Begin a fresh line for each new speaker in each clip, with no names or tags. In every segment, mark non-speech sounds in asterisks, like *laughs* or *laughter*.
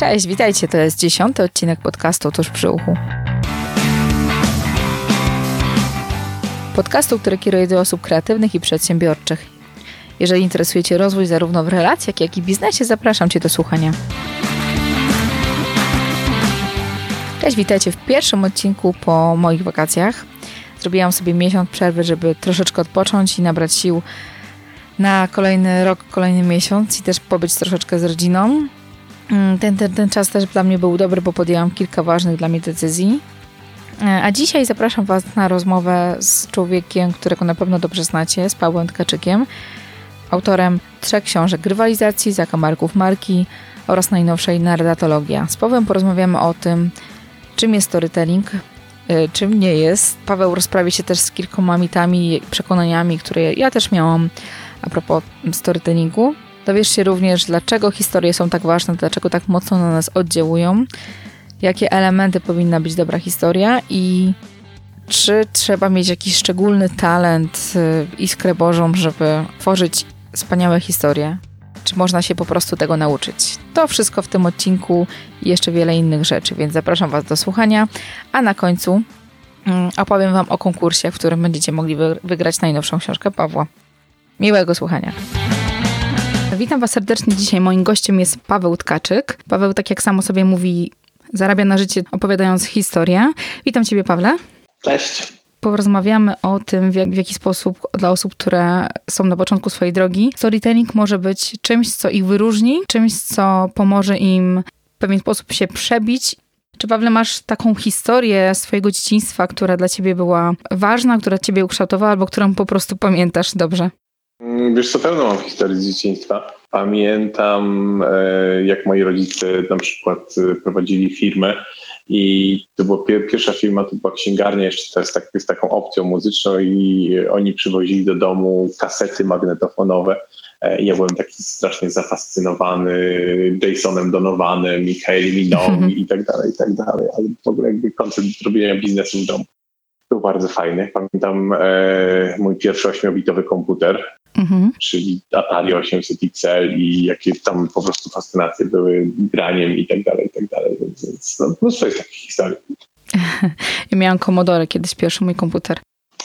Cześć, witajcie. To jest dziesiąty odcinek podcastu Tuż przy uchu. Podcastu, który kieruje do osób kreatywnych i przedsiębiorczych. Jeżeli interesuje Cię rozwój zarówno w relacjach, jak i biznesie, zapraszam Cię do słuchania. Cześć, witajcie w pierwszym odcinku po moich wakacjach. Zrobiłam sobie miesiąc przerwy, żeby troszeczkę odpocząć i nabrać sił na kolejny rok, kolejny miesiąc i też pobyć troszeczkę z rodziną. Mm, ten, ten, ten czas też dla mnie był dobry, bo podjęłam kilka ważnych dla mnie decyzji. E, a dzisiaj zapraszam Was na rozmowę z człowiekiem, którego na pewno dobrze znacie, z Pawłem Tkaczykiem, autorem trzech książek Rywalizacji, Zakamarków Marki oraz najnowszej Narratologia. Z Pawłem porozmawiamy o tym, czym jest storytelling, e, czym nie jest. Paweł rozprawi się też z kilkoma mitami, przekonaniami, które ja też miałam a propos storytellingu. Dowiesz się również, dlaczego historie są tak ważne, dlaczego tak mocno na nas oddziałują, jakie elementy powinna być dobra historia i czy trzeba mieć jakiś szczególny talent, y, iskrę Bożą, żeby tworzyć wspaniałe historie. Czy można się po prostu tego nauczyć? To wszystko w tym odcinku i jeszcze wiele innych rzeczy, więc zapraszam Was do słuchania. A na końcu mm, opowiem Wam o konkursie, w którym będziecie mogli wygrać najnowszą książkę Pawła. Miłego słuchania. Witam Was serdecznie. Dzisiaj moim gościem jest Paweł Tkaczyk. Paweł, tak jak samo sobie mówi, zarabia na życie opowiadając historię. Witam Ciebie, Pawle.
Cześć.
Porozmawiamy o tym, w, jak, w jaki sposób dla osób, które są na początku swojej drogi, storytelling może być czymś, co ich wyróżni, czymś, co pomoże im w pewien sposób się przebić czy Pawle masz taką historię swojego dzieciństwa, która dla ciebie była ważna, która ciebie ukształtowała, albo którą po prostu pamiętasz dobrze?
Mm, wiesz co, pewno mam historię z dzieciństwa. Pamiętam, e, jak moi rodzice na przykład e, prowadzili firmę i to była pierwsza firma, to była księgarnia jeszcze teraz tak, z taką opcją muzyczną i oni przywozili do domu kasety magnetofonowe. E, ja byłem taki strasznie zafascynowany Jasonem Donovanem i Kylie Minogue i tak dalej, i tak dalej, ale w ogóle jakby koncept robienia biznesu w domu był bardzo fajny. Pamiętam e, mój pierwszy ośmiobitowy komputer, mhm. czyli Atari 800 XL i jakie tam po prostu fascynacje były graniem i tak dalej, i tak dalej. Więc no, mnóstwo jest takich historii. *laughs*
Ja miałam Commodore kiedyś, pierwszy mój komputer.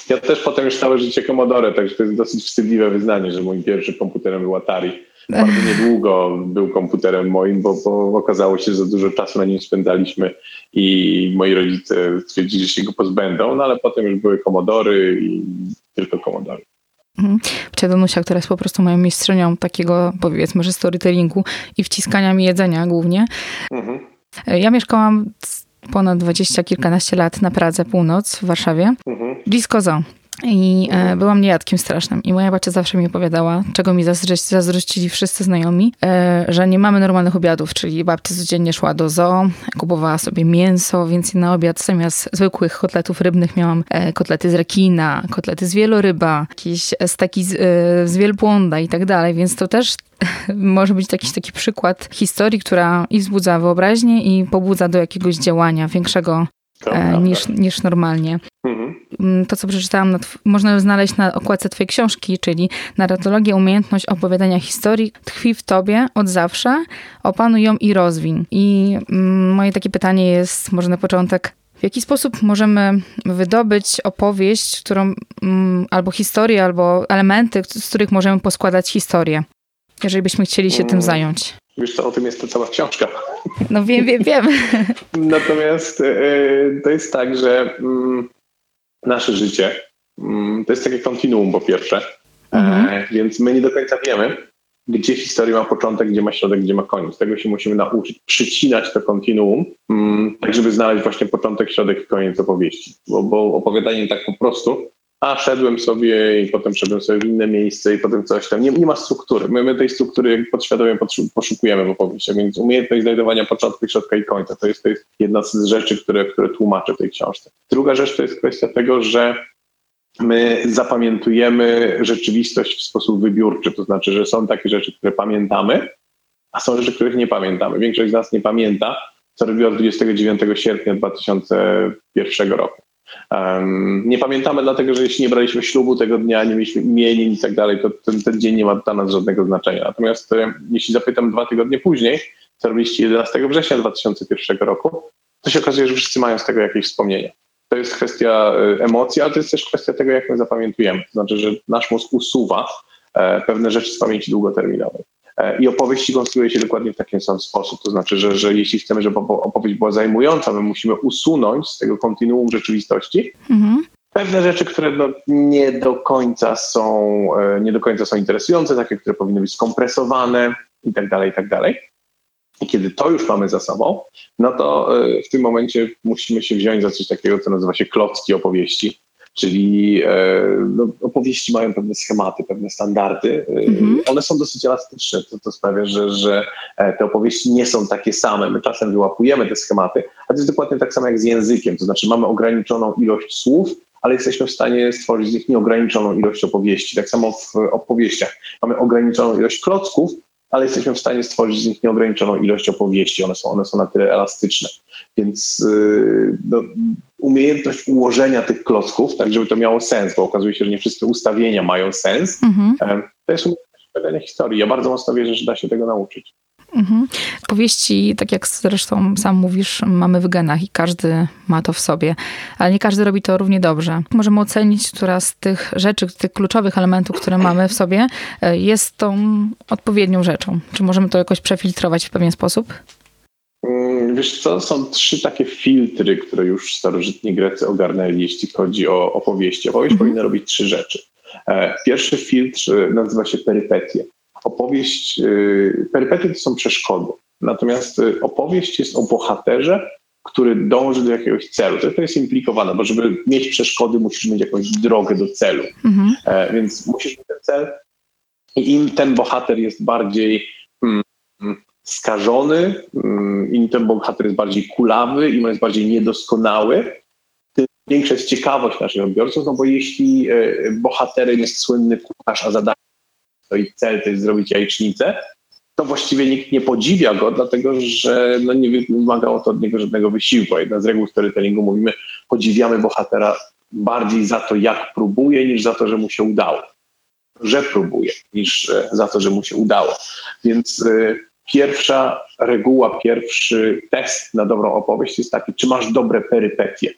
Ja też potem już całe życie Commodore, także to jest dosyć wstydliwe wyznanie, że moim pierwszym komputerem był Atari. Bardzo niedługo był komputerem moim, bo, bo okazało się, że za dużo czasu na nim spędzaliśmy i moi rodzice stwierdzili, że się go pozbędą, no ale potem już były Komodory i tylko Komodory.
Mhm. Danusia, która jest po prostu moją mistrzynią takiego, powiedzmy, że storytellingu i wciskania mi jedzenia głównie. Mhm. Ja mieszkałam ponad dwadzieścia kilkanaście lat na Pradze Północ w Warszawie, mhm. blisko Zo. I e, byłam niejadkiem strasznym. I moja babcia zawsze mi opowiadała, czego mi zazdrościli wszyscy znajomi, e, że nie mamy normalnych obiadów, czyli babcia codziennie szła do zoo, kupowała sobie mięso, więc na obiad zamiast zwykłych kotletów rybnych miałam e, kotlety z rekina, kotlety z wieloryba, jakieś steki z, e, z wielbłąda i tak dalej, więc to też *laughs* może być jakiś taki przykład historii, która i wzbudza wyobraźnię i pobudza do jakiegoś działania większego e, niż, niż normalnie. Mhm. Mm, to, co przeczytałam, można znaleźć na okładce twojej książki, czyli narratologia, umiejętność opowiadania historii tkwi w tobie od zawsze, opanuj ją i rozwin. I mm, moje takie pytanie jest może na początek, w jaki sposób możemy wydobyć opowieść, którą, mm, albo historię, albo elementy, z których możemy poskładać historię, jeżeli byśmy chcieli się tym zająć?
Wiesz co, o tym jest to cała książka.
No wiem, wiem, wiem. *laughs*
Natomiast yy, to jest tak, że yy, nasze życie mm, to jest takie kontinuum po pierwsze, mhm. E, więc my nie do końca wiemy, gdzie historia ma początek, gdzie ma środek, gdzie ma koniec. Tego się musimy nauczyć, przycinać to kontinuum, mm, tak żeby znaleźć właśnie początek, środek i koniec opowieści. Bo, bo opowiadanie tak po prostu, a szedłem sobie i potem szedłem sobie w inne miejsce i potem coś tam. Nie, nie ma struktury. My, my tej struktury podświadomie poszukujemy w opowieściach, więc umiejętność znajdowania początku, środka i końca to jest, to jest jedna z rzeczy, które, które tłumaczę w tej książce. Druga rzecz to jest kwestia tego, że my zapamiętujemy rzeczywistość w sposób wybiórczy, to znaczy, że są takie rzeczy, które pamiętamy, a są rzeczy, których nie pamiętamy. Większość z nas nie pamięta, co robiła 29 sierpnia 2001 roku. Um, nie pamiętamy dlatego, że jeśli nie braliśmy ślubu tego dnia, nie mieliśmy imienin i tak dalej, to ten, ten dzień nie ma dla nas żadnego znaczenia. Natomiast e, jeśli zapytam dwa tygodnie później, co robiliście 11 września 2001 roku, to się okazuje, że wszyscy mają z tego jakieś wspomnienia. To jest kwestia e, emocji, ale to jest też kwestia tego, jak my zapamiętujemy. To znaczy, że nasz mózg usuwa e, pewne rzeczy z pamięci długoterminowej. E, I opowieści konstruuje się dokładnie w taki sam sposób. To znaczy, że, że jeśli chcemy, żeby opowieść była zajmująca, my musimy usunąć z tego kontinuum rzeczywistości mhm. pewne rzeczy, które no, nie do końca są nie do końca są interesujące, takie, które powinny być skompresowane i tak dalej, i tak dalej. I kiedy to już mamy za sobą, no to e, w tym momencie musimy się wziąć za coś takiego, co nazywa się klocki opowieści. Czyli e, no, opowieści mają pewne schematy, pewne standardy. E, mhm. One są dosyć elastyczne, to, to sprawia, że, że te opowieści nie są takie same. My czasem wyłapujemy te schematy, a to jest dokładnie tak samo jak z językiem. To znaczy mamy ograniczoną ilość słów, ale jesteśmy w stanie stworzyć z nich nieograniczoną ilość opowieści. Tak samo w opowieściach. Mamy ograniczoną ilość klocków, ale jesteśmy w stanie stworzyć z nich nieograniczoną ilość opowieści. One są, one są na tyle elastyczne. Więc yy, no, umiejętność ułożenia tych klocków, tak żeby to miało sens, bo okazuje się, że nie wszystkie ustawienia mają sens, mhm. to jest umiejętność historii. Ja bardzo mocno wierzę, że da się tego nauczyć.
Mhm. Powieści, tak jak zresztą sam mówisz, mamy w genach i każdy ma to w sobie, ale nie każdy robi to równie dobrze. Możemy ocenić, która z tych rzeczy, tych kluczowych elementów, które mamy w sobie, e, jest tą odpowiednią rzeczą. Czy możemy to jakoś przefiltrować w pewien sposób?
Mm, wiesz co, są trzy takie filtry, które już starożytni Grecy ogarnęli, jeśli chodzi o opowieści. Opowieść mhm. powinna robić trzy rzeczy. E, pierwszy filtr nazywa się perypetie opowieść, y, perypety to są przeszkody. Natomiast y, opowieść jest o bohaterze, który dąży do jakiegoś celu. To, to jest implikowane, bo żeby mieć przeszkody, musisz mieć jakąś drogę do celu. Mhm. E, więc musisz mieć ten cel i im ten bohater jest bardziej mm, skażony, mm, im ten bohater jest bardziej kulawy, im jest bardziej niedoskonały, tym większa jest ciekawość naszych odbiorców, no bo jeśli e, bohaterem jest słynny kucharz, a zadanie to i cel to jest zrobić jajecznicę, to właściwie nikt nie podziwia go, dlatego że no nie wymagało to od niego żadnego wysiłku. Jedna z reguł storytellingu mówimy, podziwiamy bohatera bardziej za to, jak próbuje, niż za to, że mu się udało. Że próbuje, niż e, za to, że mu się udało. Więc y, pierwsza reguła, pierwszy test na dobrą opowieść jest taki, czy masz dobre perypetie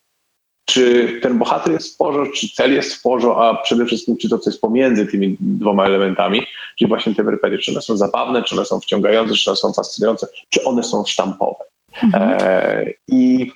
czy ten bohater jest w porządku, czy cel jest w porządku, a przede wszystkim czy to, co jest pomiędzy tymi dwoma elementami, czyli właśnie te perypetie, czy one są zabawne, czy one są wciągające, czy one są fascynujące, czy one są sztampowe. Mhm. E, I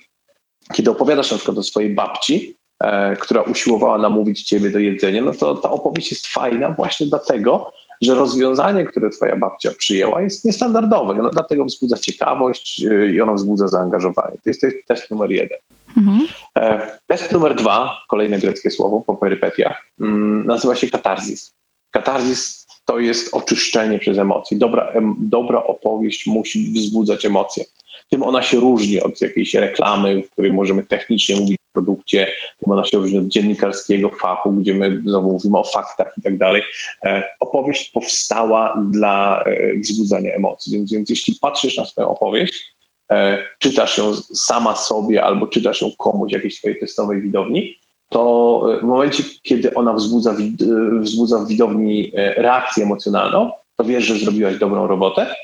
kiedy opowiadasz na przykład o swojej babci, e, która usiłowała namówić ciebie do jedzenia, no to ta opowieść jest fajna właśnie dlatego, że rozwiązanie, które twoja babcia przyjęła jest niestandardowe. No, dlatego wzbudza ciekawość e, i ono wzbudza zaangażowanie. To jest, to jest test numer jeden. Mhm. E, test numer dwa, kolejne greckie słowo po perypetiach, mm, nazywa się katarzis. Katarzis to jest oczyszczenie przez emocje. Dobra, dobra opowieść musi wzbudzać emocje. Tym ona się różni od jakiejś reklamy, w której możemy technicznie mówić o produkcie, tym ona się różni od dziennikarskiego fachu, gdzie my znowu mówimy o faktach i tak dalej. E, opowieść powstała dla e, wzbudzania emocji, więc, więc jeśli patrzysz na swoją opowieść, E, czytasz ją sama sobie albo czytasz ją komuś, jakiejś swojej testowej widowni, to w momencie, kiedy ona wzbudza, wzbudza w widowni e, reakcję emocjonalną, to wiesz, że zrobiłaś dobrą robotę,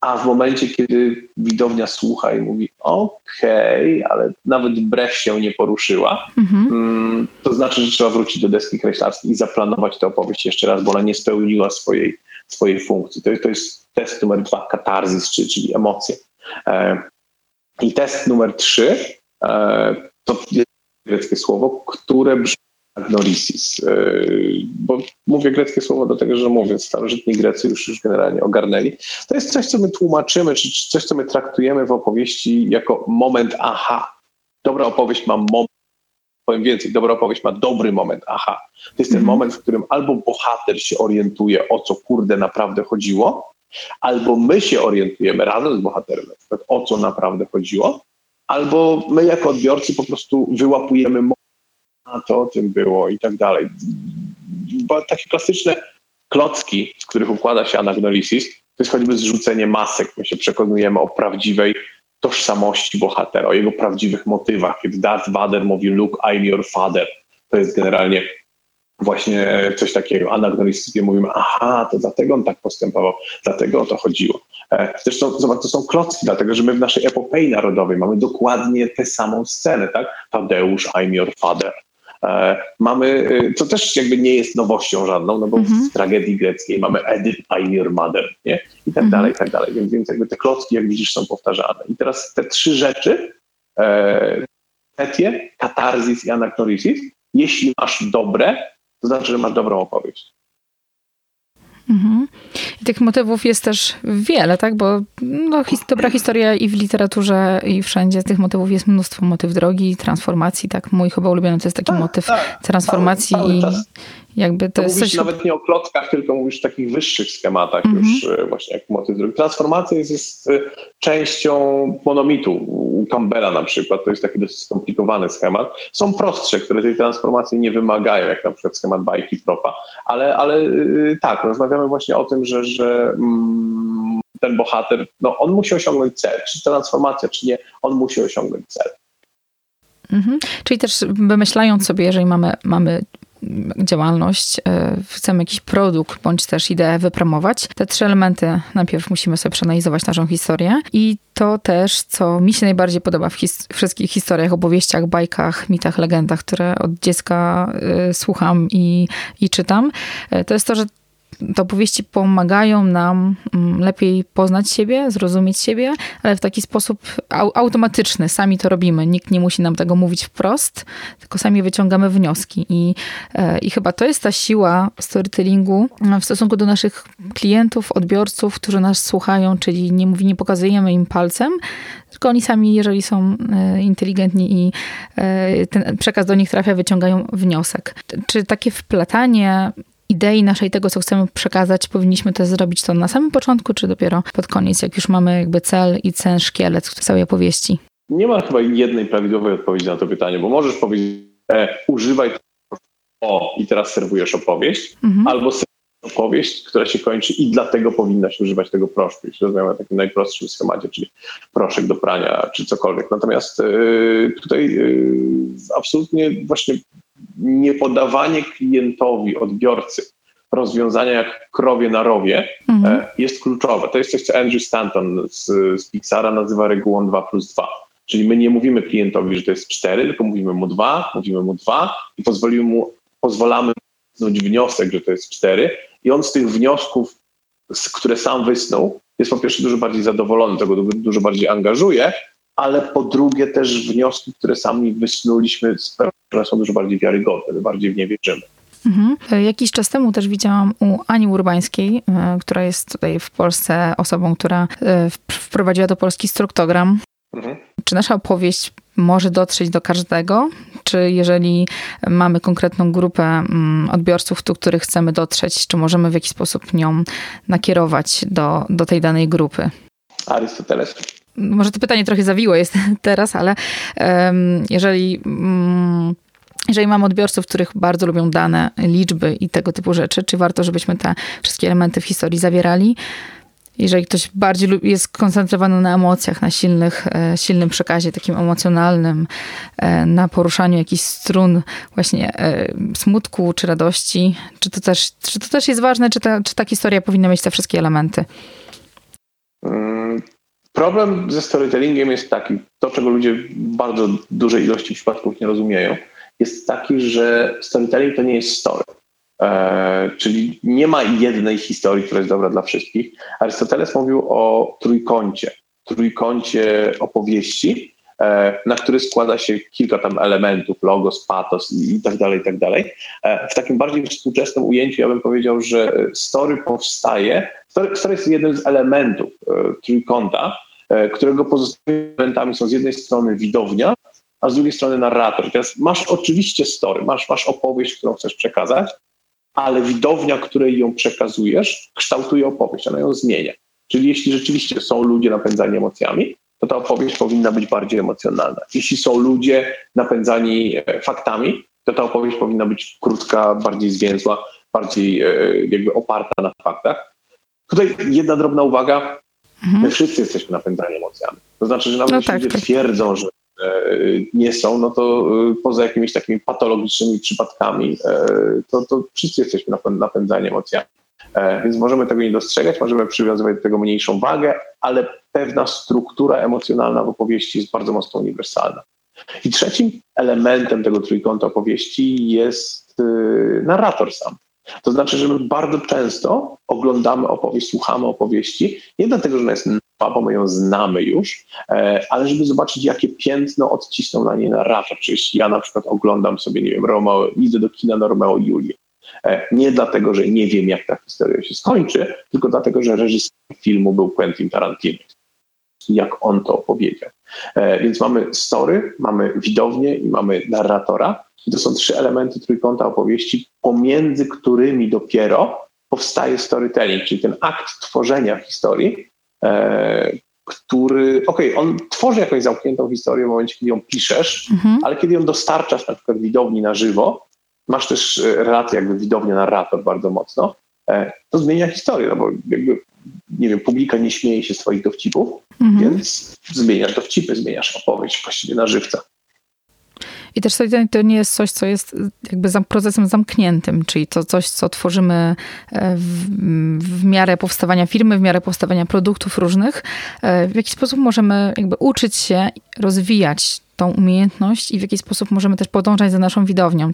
a w momencie, kiedy widownia słucha i mówi okej, okay, ale nawet brew się nie poruszyła, mhm. Mm, to znaczy, że trzeba wrócić do deski kreślarskiej i zaplanować tę opowieść jeszcze raz, bo ona nie spełniła swojej, swojej funkcji. To, to jest test numer dwa, katarzis, czyli, czyli emocje. I test numer trzy e, to greckie słowo, które brzmi agnorisis. E, bo mówię greckie słowo dlatego, że mówię, starożytni Grecy już, już generalnie ogarnęli. To jest coś, co my tłumaczymy, czy coś, co my traktujemy w opowieści jako moment aha. Dobra opowieść ma moment, powiem więcej, dobra opowieść ma dobry moment aha. To jest ten mhm. moment, w którym albo bohater się orientuje, o co kurde naprawdę chodziło, Albo my się orientujemy razem z bohaterem, o co naprawdę chodziło, albo my jako odbiorcy po prostu wyłapujemy a to o tym było i tak dalej. Bo takie klasyczne klocki, z których układa się anagnolisis, to jest choćby zrzucenie masek. My się przekonujemy o prawdziwej tożsamości bohatera, o jego prawdziwych motywach. Kiedy Darth Vader mówi Luke, I'm your father, to jest generalnie właśnie coś takiego anachronistycznie mówimy, aha, to dlatego on tak postępował, dlatego o to chodziło. E, zresztą zobacz, to są klocki, dlatego że my w naszej epopei narodowej mamy dokładnie tę samą scenę, tak? Tadeusz, I'm your father. E, mamy, co też jakby nie jest nowością żadną, no bo mhm. w tragedii greckiej mamy Edith, I'm your mother, nie? I tak mhm. dalej, i tak dalej. Więc, więc jakby te klocki, jak widzisz, są powtarzane. I teraz te trzy rzeczy, e, etie, katarzis i anaknorizis, jeśli masz dobre, to znaczy, że masz dobrą opowieść.
Mhm. I tych motywów jest też wiele, tak? Bo no, his dobra historia i w literaturze, i wszędzie tych motywów jest mnóstwo. Motyw drogi, transformacji, tak? Mój chyba ulubiony to jest taki tak, motyw tak. transformacji cały, cały i jakby to,
to mówisz coś... nawet nie o klockach, tylko mówisz o takich wyższych schematach mm -hmm. już e, właśnie jak motyw drogi. Transformacja jest, jest e, częścią monomitu. U Campbella na przykład to jest taki dosyć skomplikowany schemat. Są prostsze, które tej transformacji nie wymagają, jak na przykład schemat bajki propa. Ale, ale e, tak, rozmawiamy właśnie o tym, że, że mm, ten bohater, no on musi osiągnąć cel. Czy transformacja, czy nie, on musi osiągnąć cel.
Mhm. Czyli też wymyślając sobie, jeżeli mamy, mamy działalność, e, chcemy jakiś produkt bądź też ideę wypromować, te trzy elementy najpierw musimy sobie przeanalizować naszą historię i to też, co mi się najbardziej podoba w his wszystkich historiach, opowieściach, bajkach, mitach, legendach, które od dziecka y, słucham i, i czytam, y, to jest to, że te opowieści pomagają nam mm, lepiej poznać siebie, zrozumieć siebie, ale w taki sposób automatyczny. Sami to robimy. Nikt nie musi nam tego mówić wprost, tylko sami wyciągamy wnioski. I, e, i chyba to jest ta siła storytellingu w stosunku do naszych klientów, odbiorców, którzy nas słuchają, czyli nie mówi, nie pokazujemy im palcem, tylko oni sami, jeżeli są e, inteligentni i e, ten przekaz do nich trafia, wyciągają wniosek. Czy takie wplatanie idei naszej, tego, co chcemy przekazać, powinniśmy to zrobić to na samym początku, czy dopiero pod koniec, jak już mamy jakby cel i cel szkielet całej opowieści?
Nie ma chyba jednej prawidłowej odpowiedzi na to pytanie, bo możesz powiedzieć, e, używaj o i teraz serwujesz opowieść, mhm. albo serwujesz opowieść, która się kończy i dlatego powinnaś używać tego proszku, jeśli rozmawiamy o takim najprostszym schemacie, czyli proszek do prania, czy cokolwiek. Natomiast y, tutaj y, absolutnie właśnie niepodawanie klientowi, odbiorcy rozwiązania jak krowie na rowie mhm. E, jest kluczowe. To jest coś, co Andrew Stanton z, z Pixara nazywa regułą 2 plus 2. Czyli my nie mówimy klientowi, że to jest 4, tylko mówimy mu 2, mówimy mu 2 i pozwolimy mu, pozwalamy wysnuć wniosek, że to jest 4 i on z tych wniosków, które sam wysnuł, jest po pierwsze dużo bardziej zadowolony, tego dużo bardziej angażuje, ale po drugie też wnioski, które sami wysnuliśmy, które są dużo bardziej wiarygodne, bardziej w nie wierzymy.
Mhm. Jakiś czas temu też widziałam u Ani Urbańskiej, e, która jest tutaj w Polsce osobą, która e, wprowadziła do Polski struktogram. Mhm. Czy nasza opowieść może dotrzeć do każdego? Czy jeżeli mamy konkretną grupę mm, odbiorców, do których chcemy dotrzeć, czy możemy w jakiś sposób nią nakierować do, do tej danej grupy?
Arystoteles
może to pytanie trochę zawiłe jest *laughs* teraz, ale jeżeli mm, jeżeli mamy odbiorców, których bardzo lubią dane, liczby i tego typu rzeczy, czy warto, żebyśmy te wszystkie elementy w historii zawierali? Jeżeli ktoś bardziej jest skoncentrowany na emocjach, na silnych, e, silnym przekazie takim emocjonalnym, e, na poruszaniu jakichś strun właśnie e, smutku czy radości, czy to też, czy to też jest ważne, czy ta, czy ta historia powinna mieć te wszystkie elementy?
Problem ze storytellingiem jest taki, to czego ludzie w bardzo dużej ilości przypadków nie rozumieją, jest taki, że storytelling to nie jest story. E, czyli nie ma jednej historii, która jest dobra dla wszystkich. Arystoteles mówił o trójkącie, trójkącie opowieści, na który składa się kilka tam elementów, logos, patos i tak dalej, i tak dalej. E, w takim bardziej współczesnym ujęciu ja bym powiedział, że story powstaje, story, story jest jednym z elementów e, trójkąta, E, którego pozostałymi elementami są z jednej strony widownia, a z drugiej strony narrator. Teraz masz oczywiście story, masz, masz opowieść, którą chcesz przekazać, ale widownia, której ją przekazujesz, kształtuje opowieść, ona ją zmienia. Czyli jeśli rzeczywiście są ludzie napędzani emocjami, ta opowieść powinna być bardziej emocjonalna. Jeśli są ludzie napędzani e, faktami, to ta opowieść powinna być krótka, bardziej zwięzła, bardziej e, jakby oparta na faktach. Tutaj jedna drobna uwaga. Mhm. My wszyscy jesteśmy napędzani emocjami. To znaczy, że nawet no tak, ludzie tak. twierdzą, że nie są, no to poza jakimiś takimi patologicznymi przypadkami, to, to wszyscy jesteśmy napędzani emocjami. Więc możemy tego nie dostrzegać, możemy przywiązywać do tego mniejszą wagę, ale pewna struktura emocjonalna w opowieści jest bardzo mocno uniwersalna. I trzecim elementem tego trójkąta opowieści jest narrator sam. To znaczy, że my bardzo często oglądamy opowieść, słuchamy opowieści, nie dlatego, że ona jest nowa, bo my ją znamy już, e, ale żeby zobaczyć, jakie piętno odcisnął na nie narrator. Czyli ja na przykład oglądam sobie, nie wiem, Romeo, idę do kina na Romeo i Julię. E, nie dlatego, że nie wiem, jak ta historia się skończy, tylko dlatego, że reżyser filmu był Quentin Tarantino. Jak on to opowiedział. E, więc mamy story, mamy widownię i mamy narratora. I to są trzy elementy trójkąta opowieści, pomiędzy którymi dopiero powstaje storytelling, czyli ten akt tworzenia historii, e, który, okej, okay, on tworzy jakąś zamkniętą historię w momencie, kiedy ją piszesz, mhm. ale kiedy ją dostarczasz na przykład widowni na żywo, masz też e, relację jakby widownia-narrator bardzo mocno, e, to zmienia historię, no bo jakby, nie wiem, publika nie śmieje się swoich dowcipów, mhm. więc zmieniasz dowcipy, zmieniasz opowieść właściwie na żywca.
I też to nie jest coś, co jest jakby procesem zamkniętym, czyli to coś, co tworzymy e, w, w miarę powstawania firmy, w miarę powstawania produktów różnych. E, w jaki sposób możemy jakby uczyć się, rozwijać tą umiejętność i w jaki sposób możemy też podążać za naszą widownią.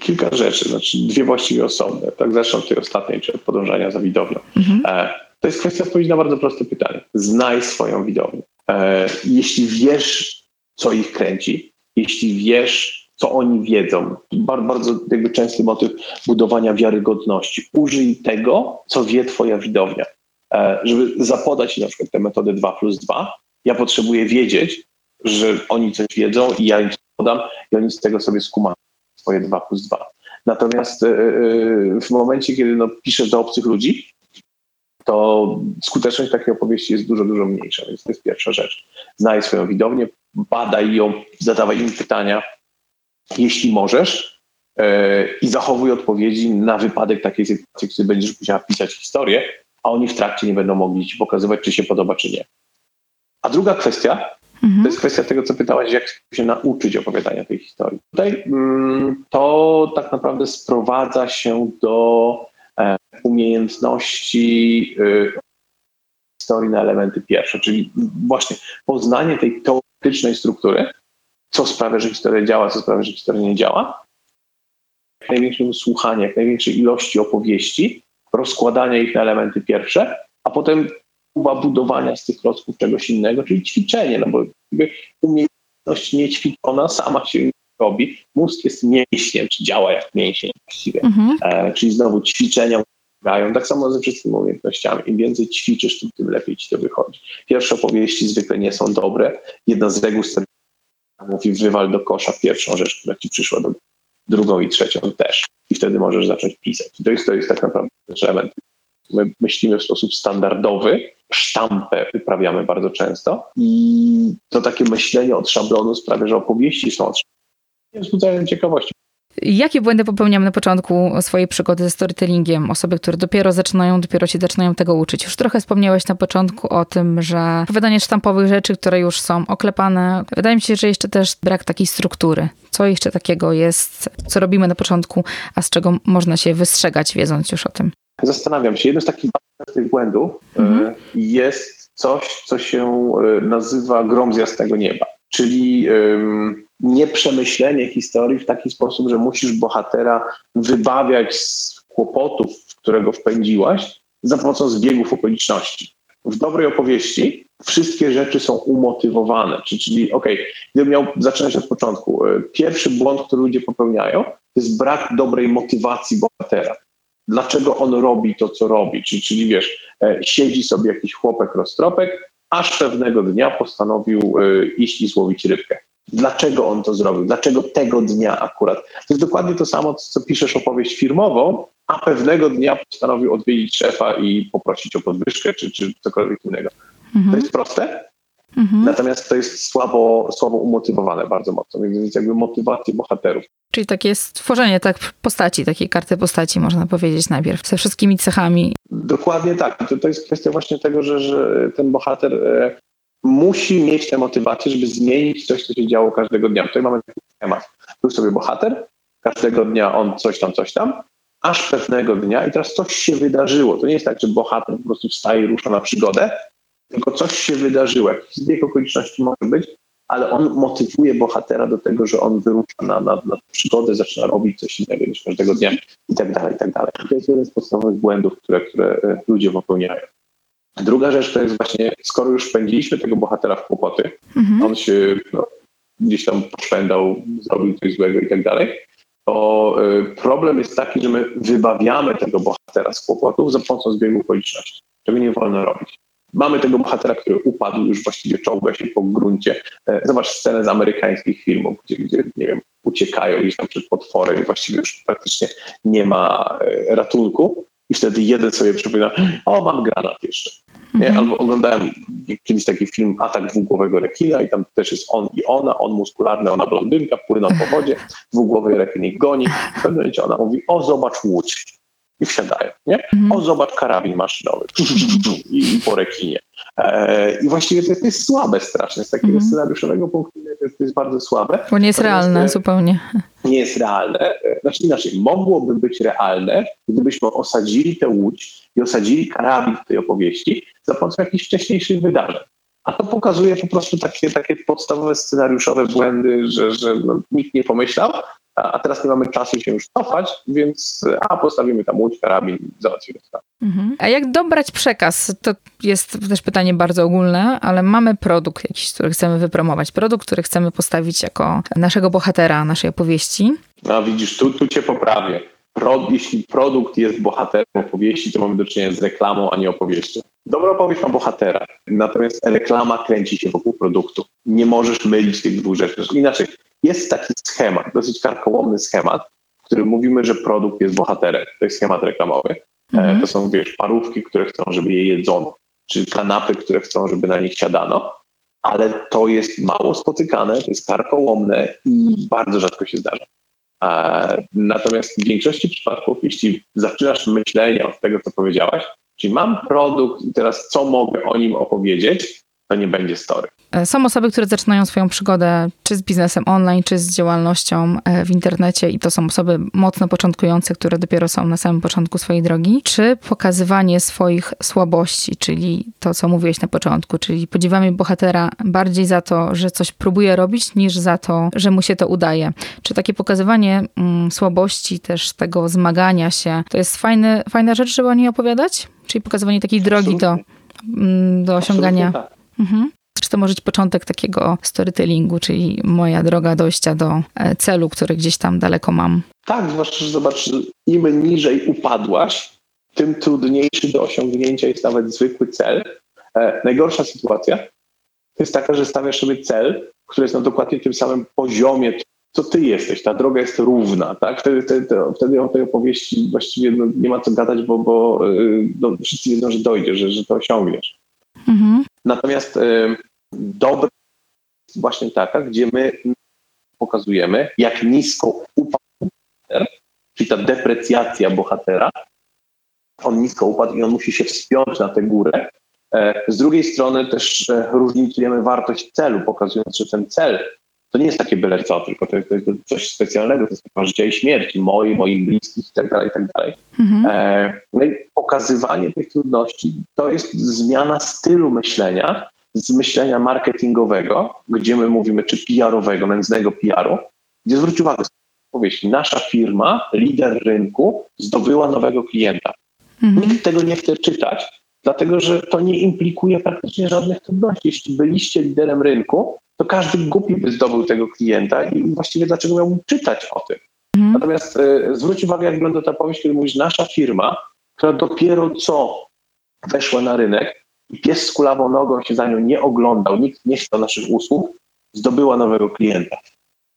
Kilka rzeczy, znaczy dwie właściwie osobne. Tak zacznę od tej ostatniej, czyli od podążania za widownią. Mhm. E, to jest kwestia odpowiedzi na bardzo proste pytanie. Znaj swoją widownię. Jeśli wiesz, co ich kręci, jeśli wiesz, co oni wiedzą. Bardzo, bardzo jakby częsty motyw budowania wiarygodności. Użyj tego, co wie twoja widownia. E, żeby zapodać na przykład tę metodę 2 plus 2, ja potrzebuję wiedzieć, że oni coś wiedzą i ja im podam i oni z tego sobie skumają swoje 2 plus 2. Natomiast e, e, w momencie, kiedy no, piszesz do obcych ludzi, to skuteczność takiej opowieści jest dużo, dużo mniejsza, więc to jest pierwsza rzecz. Znaj swoją widownię, badaj ją, zadawaj im pytania, jeśli możesz yy, i zachowuj odpowiedzi na wypadek takiej sytuacji, kiedy będziesz musiała pisać historię, a oni w trakcie nie będą mogli ci pokazywać, czy się podoba, czy nie. A druga kwestia mhm. to jest kwestia tego, co pytałaś, jak się nauczyć opowiadania tej historii. Tutaj mm, to tak naprawdę sprowadza się do e, umiejętności y, historii na elementy pierwsze, czyli właśnie poznanie tej teoretycznej struktury, co sprawia, że historia działa, co sprawia, że historia nie działa, jak największym słuchaniu, jak największej ilości opowieści, rozkładania ich na elementy pierwsze, a potem próba budowania z tych klocków czegoś innego, czyli ćwiczenie, no bo umiejętność niećwiczona sama się robi. Mózg jest mięśniem, czy działa jak mięsień właściwie. Mhm. E, czyli znowu ćwiczenia grają. Tak samo ze wszystkimi umiejętnościami. Im więcej ćwiczysz, tym, tym lepiej ci to wychodzi. Pierwsze opowieści zwykle nie są dobre. Jedna z reguł mówi wywal do kosza pierwszą rzecz, która ci przyszła do drugą i trzecią też. I wtedy możesz zacząć pisać. To jest, to jest tak naprawdę element. My myślimy w sposób standardowy, sztampę wyprawiamy bardzo często i to takie myślenie od szablonu sprawia, że opowieści są od szablonu. Nie wzbudzają ciekawości.
Jakie błędy popełniamy na początku swojej przygody ze storytellingiem? Osoby, które dopiero zaczynają, dopiero się zaczynają tego uczyć. Już trochę wspomniałeś na początku o tym, że opowiadanie sztampowych rzeczy, które już są oklepane. Wydaje mi się, że jeszcze też brak takiej struktury. Co jeszcze takiego jest, co robimy na początku, a z czego można się wystrzegać, wiedząc już o tym?
Zastanawiam się. Jednym z takich tych błędów mhm. E, jest coś, co się e, nazywa grom z jasnego nieba. Czyli nieprzemyślenie historii w taki sposób, że musisz bohatera wybawiać z kłopotów, w którego wpędziłaś, za pomocą zbiegów okoliczności. W dobrej opowieści wszystkie rzeczy są umotywowane, czyli, czyli okej, okay, gdybym miał zaczynać od początku, e, pierwszy błąd, który ludzie popełniają, to jest brak dobrej motywacji bohatera. Dlaczego on robi to, co robi? Czyli, czyli wiesz, e, siedzi sobie jakiś chłopek roztropek, aż pewnego dnia postanowił e, iść i złowić rybkę dlaczego on to zrobił, dlaczego tego dnia akurat. To jest dokładnie to samo, co piszesz opowieść firmową, a pewnego dnia postanowił odwiedzić szefa i poprosić o podwyżkę czy, czy cokolwiek innego. Mhm. To jest proste, mhm. natomiast to jest słabo, słabo umotywowane bardzo mocno, więc jakby motywację bohaterów.
Czyli takie stworzenie tak postaci, takiej karty postaci można powiedzieć najpierw, ze wszystkimi cechami.
Dokładnie tak. To, to jest kwestia właśnie tego, że, że ten bohater e, musi mieć tę motywację, żeby zmienić coś, co się działo każdego dnia. Tutaj mamy taki schemat. Był sobie bohater, każdego dnia on coś tam, coś tam, aż pewnego dnia i teraz coś się wydarzyło. To nie jest tak, że bohater po prostu wstaje i rusza na przygodę, tylko coś się wydarzyło. Jakiś zbieg okoliczności może być, ale on motywuje bohatera do tego, że on wyrusza na, na, na przygodę, zaczyna robić coś innego niż każdego dnia i tak dalej, i tak dalej. To jest jeden z podstawowych błędów, które, które e, ludzie popełniają. Druga rzecz to jest właśnie, skoro już wpędziliśmy tego bohatera w kłopoty, mhm. on się no, gdzieś tam poszpędał, zrobił coś złego i tak dalej, to e, problem jest taki, że my wybawiamy tego bohatera z kłopotów za pomocą zbiegu okoliczności. Czego nie wolno robić. Mamy tego bohatera, który upadł, już właściwie czołga się po gruncie. E, zobacz scenę z amerykańskich filmów, gdzie, gdzie nie wiem, uciekają gdzieś tam przed potworem i właściwie już praktycznie nie ma e, ratunku. I wtedy jeden sobie przypomina, o mam granat jeszcze. Nie? Mhm. Albo oglądałem kiedyś taki film Atak dwugłowego rekina i tam też jest on i ona, on muskularny, ona blondynka, płyną po wodzie, *laughs* dwugłowy rekin ich goni. W pewnym momencie ona mówi, o zobacz łódź i wsiadają. Nie? Mhm. O, zobacz karabin maszynowy *laughs* i, i po rekinie. E, I właściwie to, to, jest słabe strasznie. Z takiego mhm. scenariuszowego punktu widzenia to, to jest bardzo słabe.
Bo nie jest realne e, zupełnie.
Nie jest realne. E, znaczy inaczej, mogłoby być realne, gdybyśmy osadzili tę łódź i osadzili karabin w tej opowieści za pomocą jakichś wcześniejszych wydarzeń. A to pokazuje po prostu takie, takie podstawowe scenariuszowe błędy, że, że no, nikt nie pomyślał, a teraz nie mamy czasu się już cofać, więc a postawimy tam łódź, karabin, załatwimy sprawę.
Mhm. A jak dobrać przekaz? To jest też pytanie bardzo ogólne, ale mamy produkt jakiś, który chcemy wypromować, produkt, który chcemy postawić jako naszego bohatera, naszej opowieści.
No widzisz, tu, tu cię poprawię. Pro, jeśli produkt jest bohaterem opowieści, to mamy do czynienia z reklamą, a nie opowieścią. Dobra opowieść ma bohatera, natomiast reklama kręci się wokół produktu. Nie możesz mylić tych dwóch rzeczy. Inaczej, jest taki schemat, dosyć karkołomny schemat, w którym mówimy, że produkt jest bohaterem. To jest schemat reklamowy. E, mhm. To są, wiesz, parówki, które chcą, żeby je jedzono, czy kanapy, które chcą, żeby na nich siadano, ale to jest mało spotykane, to jest karkołomne i bardzo rzadko się zdarza. E, natomiast w większości przypadków, jeśli zaczynasz myślenie od tego, co powiedziałaś, czyli mam produkt i teraz co mogę o nim opowiedzieć, to nie będzie story.
E, są osoby, które zaczynają swoją przygodę czy z biznesem online, czy z działalnością e, w internecie i to są osoby mocno początkujące, które dopiero są na samym początku swojej drogi. Czy pokazywanie swoich słabości, czyli to, co mówiłeś na początku, czyli podziwiamy bohatera bardziej za to, że coś próbuje robić, niż za to, że mu się to udaje. Czy takie pokazywanie mm, słabości, też tego zmagania się, to jest fajny, fajna rzecz, żeby o niej opowiadać? Czyli pokazywanie takiej drogi do, mm, do osiągania. Tak. Mhm. Czy to może być początek takiego storytellingu, czyli moja droga dojścia do e, celu, który gdzieś tam daleko mam?
Tak, zwłaszcza, że zobacz, im niżej upadłaś, tym trudniejszy do osiągnięcia jest nawet zwykły cel. E, najgorsza sytuacja to jest taka, że stawiasz sobie cel, który jest na dokładnie tym samym poziomie, co ty jesteś. Ta droga jest równa, tak? Wtedy, wtedy, wtedy o tej opowieści właściwie no, nie ma co gadać, bo, bo e, no, wszyscy wiedzą, że dojdzie, że, że to osiągniesz. Mhm. Natomiast y, dobra jest właśnie taka, gdzie my pokazujemy, jak nisko upadł bohater, czyli ta deprecjacja bohatera, on nisko upadł i on musi się wspiąć na tę górę. E, z drugiej strony też e, różnicujemy wartość celu, pokazując, że ten cel to nie jest takie byle co, tylko to jest, to coś specjalnego, to jest sprawa życia i śmierci, moi, moich bliskich itd. Tak itd. Tak mhm. E, no i pokazywanie tych trudności to jest zmiana stylu myślenia, z myślenia marketingowego, gdzie my mówimy, czy PR-owego, nędznego PR-u, gdzie zwróć uwagę, powieść, nasza firma, lider rynku, zdobyła nowego klienta. Mhm. Nikt tego nie chce czytać, dlatego że to nie implikuje praktycznie żadnych trudności. Jeśli byliście liderem rynku, to każdy głupi by zdobył tego klienta i właściwie dlaczego miałbym czytać o tym? Mhm. Natomiast y, zwróć uwagę, jak wygląda ta powieść, kiedy mówisz, nasza firma, która dopiero co weszła na rynek i pies z kulawą nogą się za nią nie oglądał, nikt nie chciał naszych usług, zdobyła nowego klienta.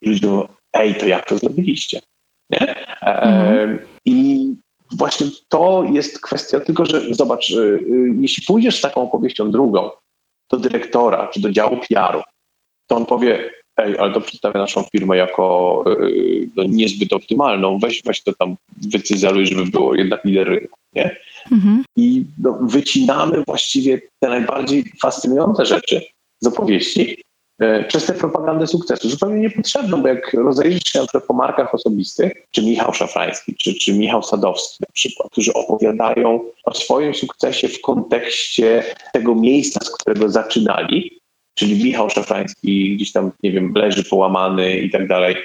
I ludzie mówią, ej, to jak to zrobiliście? Nie? E, mhm. I właśnie to jest kwestia, tylko że zobacz, y, y, jeśli pójdziesz z taką opowieścią drugą do dyrektora czy do działu PR-u, to on powie, ej, ale to przedstawia naszą firmę jako yy, no, niezbyt optymalną, weź, weź to tam wycyzeluj, żeby było jednak lider rynku, nie? Mhm. I no, wycinamy właściwie te najbardziej fascynujące rzeczy, z opowieści e, przez tę propagandę sukcesu. Zupełnie niepotrzebną, bo jak rozejrzysz się na przykład po markach osobistych, czy Michał Szafrański, czy, czy Michał Sadowski na przykład, którzy opowiadają o swoim sukcesie w kontekście tego miejsca, z którego zaczynali, czyli Michał Szafrański gdzieś tam, nie wiem, leży połamany i tak dalej,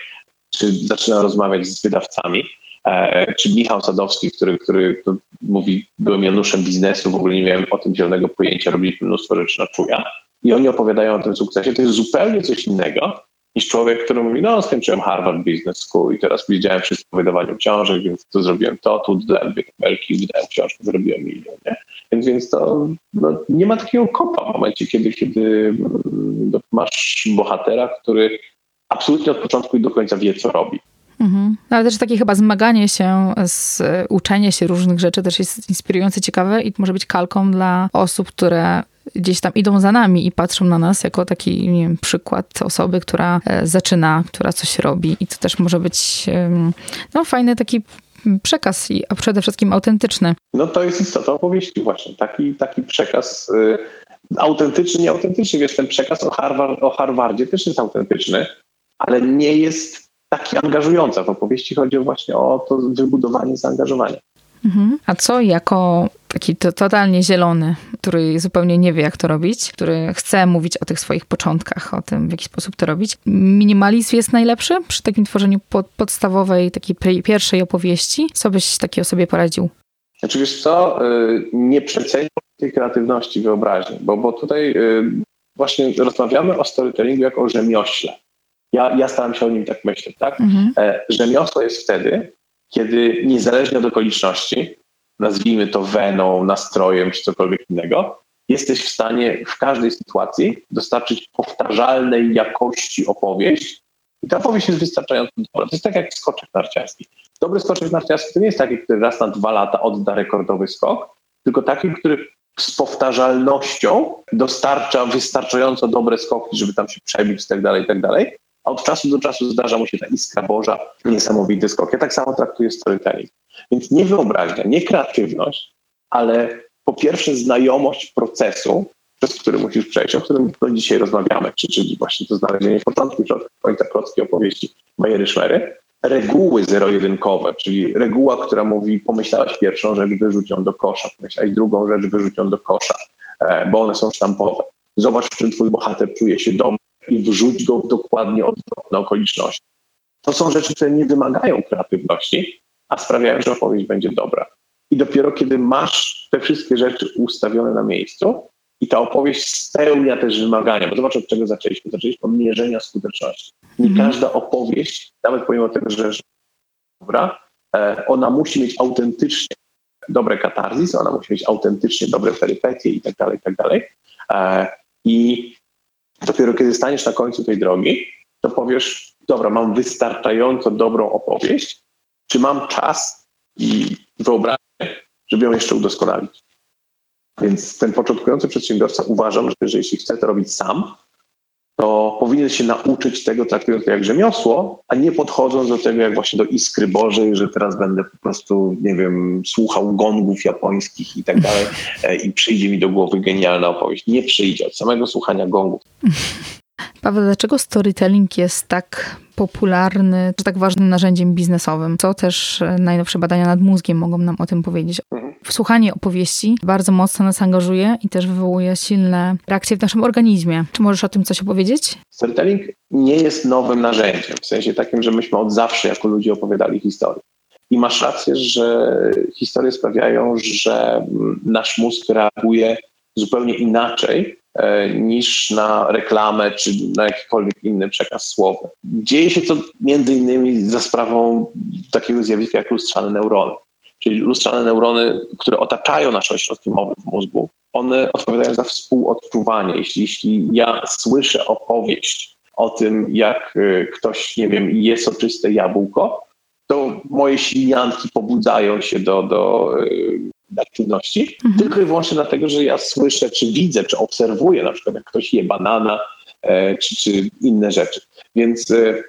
czy zaczyna rozmawiać z wydawcami, e, czy Michał Sadowski, który, który mówi, byłem Januszem biznesu, w ogóle nie miałem o tym zielonego pojęcia, robiliśmy mnóstwo rzeczy na czuja. I oni opowiadają o tym sukcesie. To jest zupełnie coś innego niż człowiek, który mówi, no skończyłem Harvard Business School i teraz widziałem wszystko w wydawaniu książek, więc to zrobiłem to, tu dodałem dwie kabelki, wydałem książkę, zrobiłem milion. Nie? Więc, więc to no, nie ma takiego kopa w momencie, kiedy, kiedy mm, masz bohatera, który absolutnie od początku i do końca wie, co robi.
Mhm. No, ale też takie chyba zmaganie się, z, uczenie się różnych rzeczy też jest inspirujące, ciekawe i może być kalką dla osób, które gdzieś tam idą za nami i patrzą na nas jako taki nie wiem, przykład osoby, która e, zaczyna, która coś robi i to też może być no, fajny taki przekaz, a przede wszystkim autentyczny.
No to jest istota opowieści właśnie. Taki, taki przekaz y, autentyczny, nieautentyczny. Wiesz, ten przekaz o, Harvard, o Harvardzie też jest autentyczny, ale nie jest taki angażujący. W opowieści chodzi właśnie o to wybudowanie zaangażowania.
Mhm. A co jako taki to, totalnie zielony, który zupełnie nie wie, jak to robić, który chce mówić o tych swoich początkach, o tym, w jaki sposób to robić. Minimalizm jest najlepszy przy takim tworzeniu pod, podstawowej, takiej pierwszej opowieści. Co byś takiej osobie poradził?
Znaczy wiesz co, y, nie przeceniam tej kreatywności, wyobraźni, bo, bo tutaj y, właśnie rozmawiamy o storytellingu jako o rzemiośle. Ja, ja staram się o nim tak myśleć, tak? Mhm. E, rzemiosło jest wtedy, kiedy niezależnie od okoliczności, nazwijmy to weną, nastrojem czy cokolwiek innego, jesteś w stanie w każdej sytuacji dostarczyć powtarzalnej jakości opowieść i ta opowieść jest wystarczająco dobra. To jest tak jak skoczek narciarski. Dobry skoczek narciarski to nie jest taki, który raz na dwa lata odda rekordowy skok, tylko taki, który z powtarzalnością dostarcza wystarczająco dobre skoki, żeby tam się przebić i tak dalej, i tak dalej a od czasu do czasu zdarza mu się ta iskra Boża, niesamowity skok. Ja tak samo traktuję storytelling. Więc nie wyobraźnia, nie kreatywność, ale po pierwsze znajomość procesu, przez który musisz przejść, o którym no dzisiaj rozmawiamy, czyli właśnie to znalezienie początku i końca prostej opowieści Bajery Szmery, reguły zero-jedynkowe, czyli reguła, która mówi pomyślałeś pierwszą rzecz, wyrzuć ją do kosza, pomyślałeś drugą rzecz, wyrzuć ją do kosza, e, bo one są sztampowe. Zobacz, w czym twój bohater czuje się dom i wrzuć go w dokładnie odwrotne okoliczności. To są rzeczy, które nie wymagają kreatywności, a sprawiają, że opowieść będzie dobra. I dopiero kiedy masz te wszystkie rzeczy ustawione na miejscu i ta opowieść spełnia też wymagania, bo zobacz od czego zaczęliśmy. Zaczęliśmy od mierzenia skuteczności. Nie mhm. każda opowieść, nawet pomimo tego, że dobra, e, ona musi mieć autentycznie dobre katarzis, ona musi mieć autentycznie dobre perypetie i tak dalej, i tak dalej. E, I Dopiero kiedy staniesz na końcu tej drogi, to powiesz, dobra, mam wystarczająco dobrą opowieść, czy mam czas i wyobraźnię, żeby ją jeszcze udoskonalić. Więc ten początkujący przedsiębiorca uważam, że jeśli chce to robić sam, to powinien się nauczyć tego traktując to jak rzemiosło, a nie podchodząc do tego jak właśnie do iskry Bożej, że teraz będę po prostu, nie wiem, słuchał gongów japońskich i tak dalej e, i przyjdzie mi do głowy genialna opowieść. Nie przyjdzie od samego słuchania gongów.
Paweł, dlaczego storytelling jest tak popularny, czy tak ważnym narzędziem biznesowym? Co też e, najnowsze badania nad mózgiem mogą nam o tym powiedzieć? Mhm. Słuchanie opowieści bardzo mocno nas angażuje i też wywołuje silne reakcje w naszym organizmie. Czy możesz o tym coś opowiedzieć?
Storytelling nie jest nowym narzędziem, w sensie takim, że myśmy od zawsze jako ludzie opowiadali historię. I masz rację, że historie sprawiają, że nasz mózg reaguje zupełnie inaczej E, niż na reklamę czy na jakikolwiek inny przekaz słowy. Dzieje się to między innymi za sprawą takiego zjawiska jak lustrzane neurony. Czyli lustrzane neurony, które otaczają nasze ośrodki mowy w mózgu, one odpowiadają za współodczuwanie. Jeśli, jeśli ja słyszę opowieść o tym, jak e, ktoś, nie wiem, je soczyste jabłko, to moje silianki pobudzają się do, do e, aktywności, mhm. tylko i wyłącznie dlatego, że ja słyszę, czy widzę, czy obserwuję na przykład, jak ktoś je banana, e, czy, czy inne rzeczy. Więc e,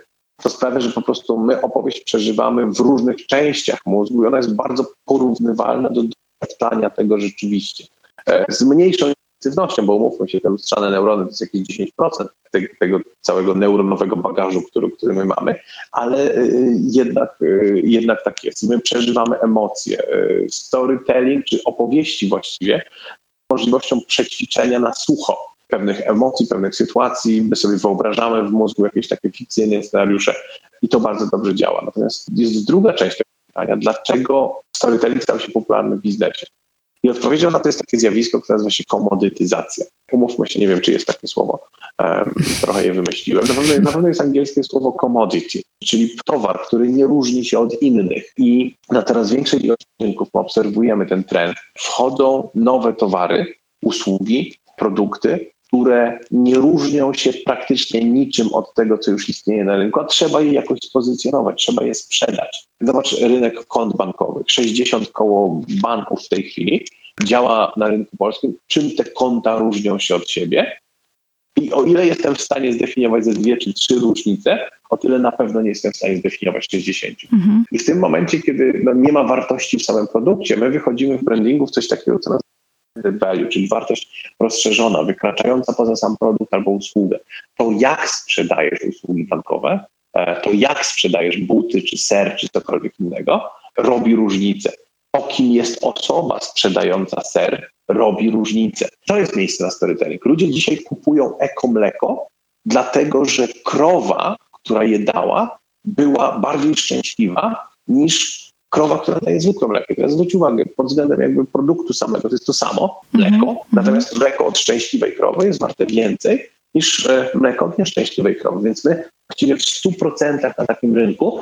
to sprawia, że po prostu my opowieść przeżywamy w różnych częściach mózgu i ona jest bardzo porównywalna do doświadczania tego rzeczywiście. E, z mniejszą aktywnością, bo umówmy się, te lustrzane neurony to jest jakieś 10% tego, całego neuronowego bagażu, który, który my mamy, ale y, jednak, y, jednak tak jest. My przeżywamy emocje. Storytelling, czy opowieści właściwie, możliwością przećwiczenia na sucho pewnych emocji, pewnych sytuacji. My sobie wyobrażamy w mózgu jakieś takie fikcyjne scenariusze i to bardzo dobrze działa. Natomiast jest druga część tego pytania, dlaczego storytelling stał się popularny w biznesie? I odpowiedzią na to jest takie zjawisko, które nazywa się komodytyzacja. Umówmy się, nie wiem, czy jest takie słowo, um, trochę je wymyśliłem. Na pewno, na pewno jest angielskie słowo commodity, czyli towar, który nie różni się od innych. I na coraz większej ilości rynków obserwujemy ten trend. Wchodzą nowe towary, usługi, produkty, które nie różnią się praktycznie niczym od tego, co już istnieje na rynku, a trzeba je jakoś spozycjonować, trzeba je sprzedać. Zobacz rynek kont bankowych. 60 koło banków w tej chwili działa na rynku polskim. Czym te konta różnią się od siebie? I o ile jestem w stanie zdefiniować ze dwie czy trzy różnice, o tyle na pewno nie jestem w stanie zdefiniować 60. Mhm. I w tym momencie, kiedy no, nie ma wartości w samym produkcie, my wychodzimy w brandingu w coś takiego, co value, czyli wartość rozszerzona, wykraczająca poza sam produkt albo usługę. To jak sprzedajesz usługi bankowe, e, to jak sprzedajesz buty, czy ser, czy cokolwiek innego, robi różnicę. O kim jest osoba sprzedająca ser, robi różnicę. To jest miejsce na storytelling. Ludzie dzisiaj kupują eko-mleko, dlatego że krowa, która je dała, była bardziej szczęśliwa niż krowa, która daje zwykłe mleko. Teraz zwróć uwagę, pod względem jakby produktu samego to jest to samo mleko, mm -hmm. natomiast mleko od szczęśliwej krowy jest warte więcej niż e, mleko od nieszczęśliwej krowy. Więc my właściwie w 100% na takim rynku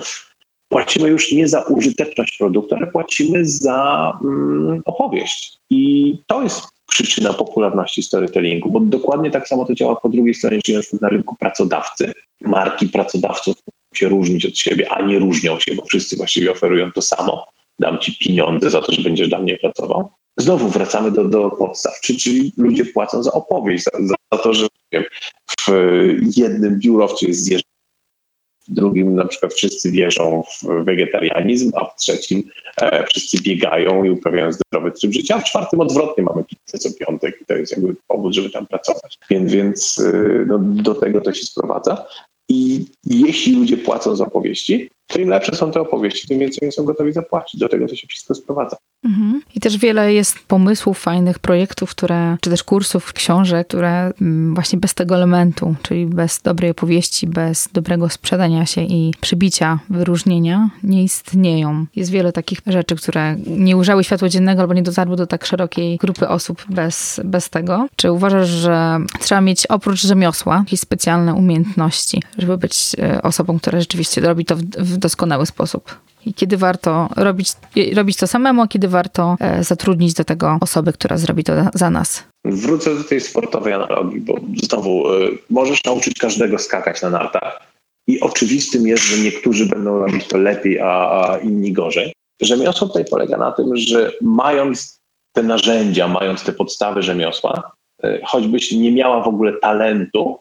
płacimy już nie za użyteczność produktu, ale płacimy za mm, opowieść. I to jest przyczyna popularności storytellingu, bo dokładnie tak samo to działa po drugiej stronie, czyli na rynku pracodawcy. Marki pracodawców się różnić od siebie, a nie różnią się, bo wszyscy właściwie oferują to samo. Dam ci pieniądze za to, że będziesz dla mnie pracował. Znowu wracamy do, do podstaw, czyli ludzie płacą za opowieść, za, za to, że wiem, w jednym biurowcu jest zjeżdżanie, w drugim na przykład wszyscy wierzą w wegetarianizm, a w trzecim e, wszyscy biegają i uprawiają zdrowy tryb życia, a w czwartym odwrotnie mamy pizzę co piątek i to jest jakby powód, żeby tam pracować. Więc, więc e, no, do tego to się sprowadza. I jeśli ludzie płacą za opowieści, to im lepsze są te opowieści, tym więcej są gotowi zapłacić. Do tego to się wszystko sprowadza.
Mhm. I też wiele jest pomysłów, fajnych projektów, które, czy też kursów, książek, które mm, właśnie bez tego elementu, czyli bez dobrej opowieści, bez dobrego sprzedania się i przybicia, wyróżnienia, nie istnieją. Jest wiele takich rzeczy, które nie ujrzały światła dziennego albo nie dotarły do tak szerokiej grupy osób bez, bez tego. Czy uważasz, że trzeba mieć oprócz rzemiosła jakieś specjalne umiejętności, żeby być e, osobą, która rzeczywiście robi to w, w doskonały sposób? i kiedy warto robić, robić to samemu, a kiedy warto e, zatrudnić do tego osobę, która zrobi to za nas.
Wrócę do tej sportowej analogii, bo znowu e, możesz nauczyć każdego skakać na nartach i oczywistym jest, że niektórzy będą robić to lepiej, a, a inni gorzej. Rzemiosło tutaj polega na tym, że mając te narzędzia, mając te podstawy rzemiosła, e, choćbyś nie miała w ogóle talentu,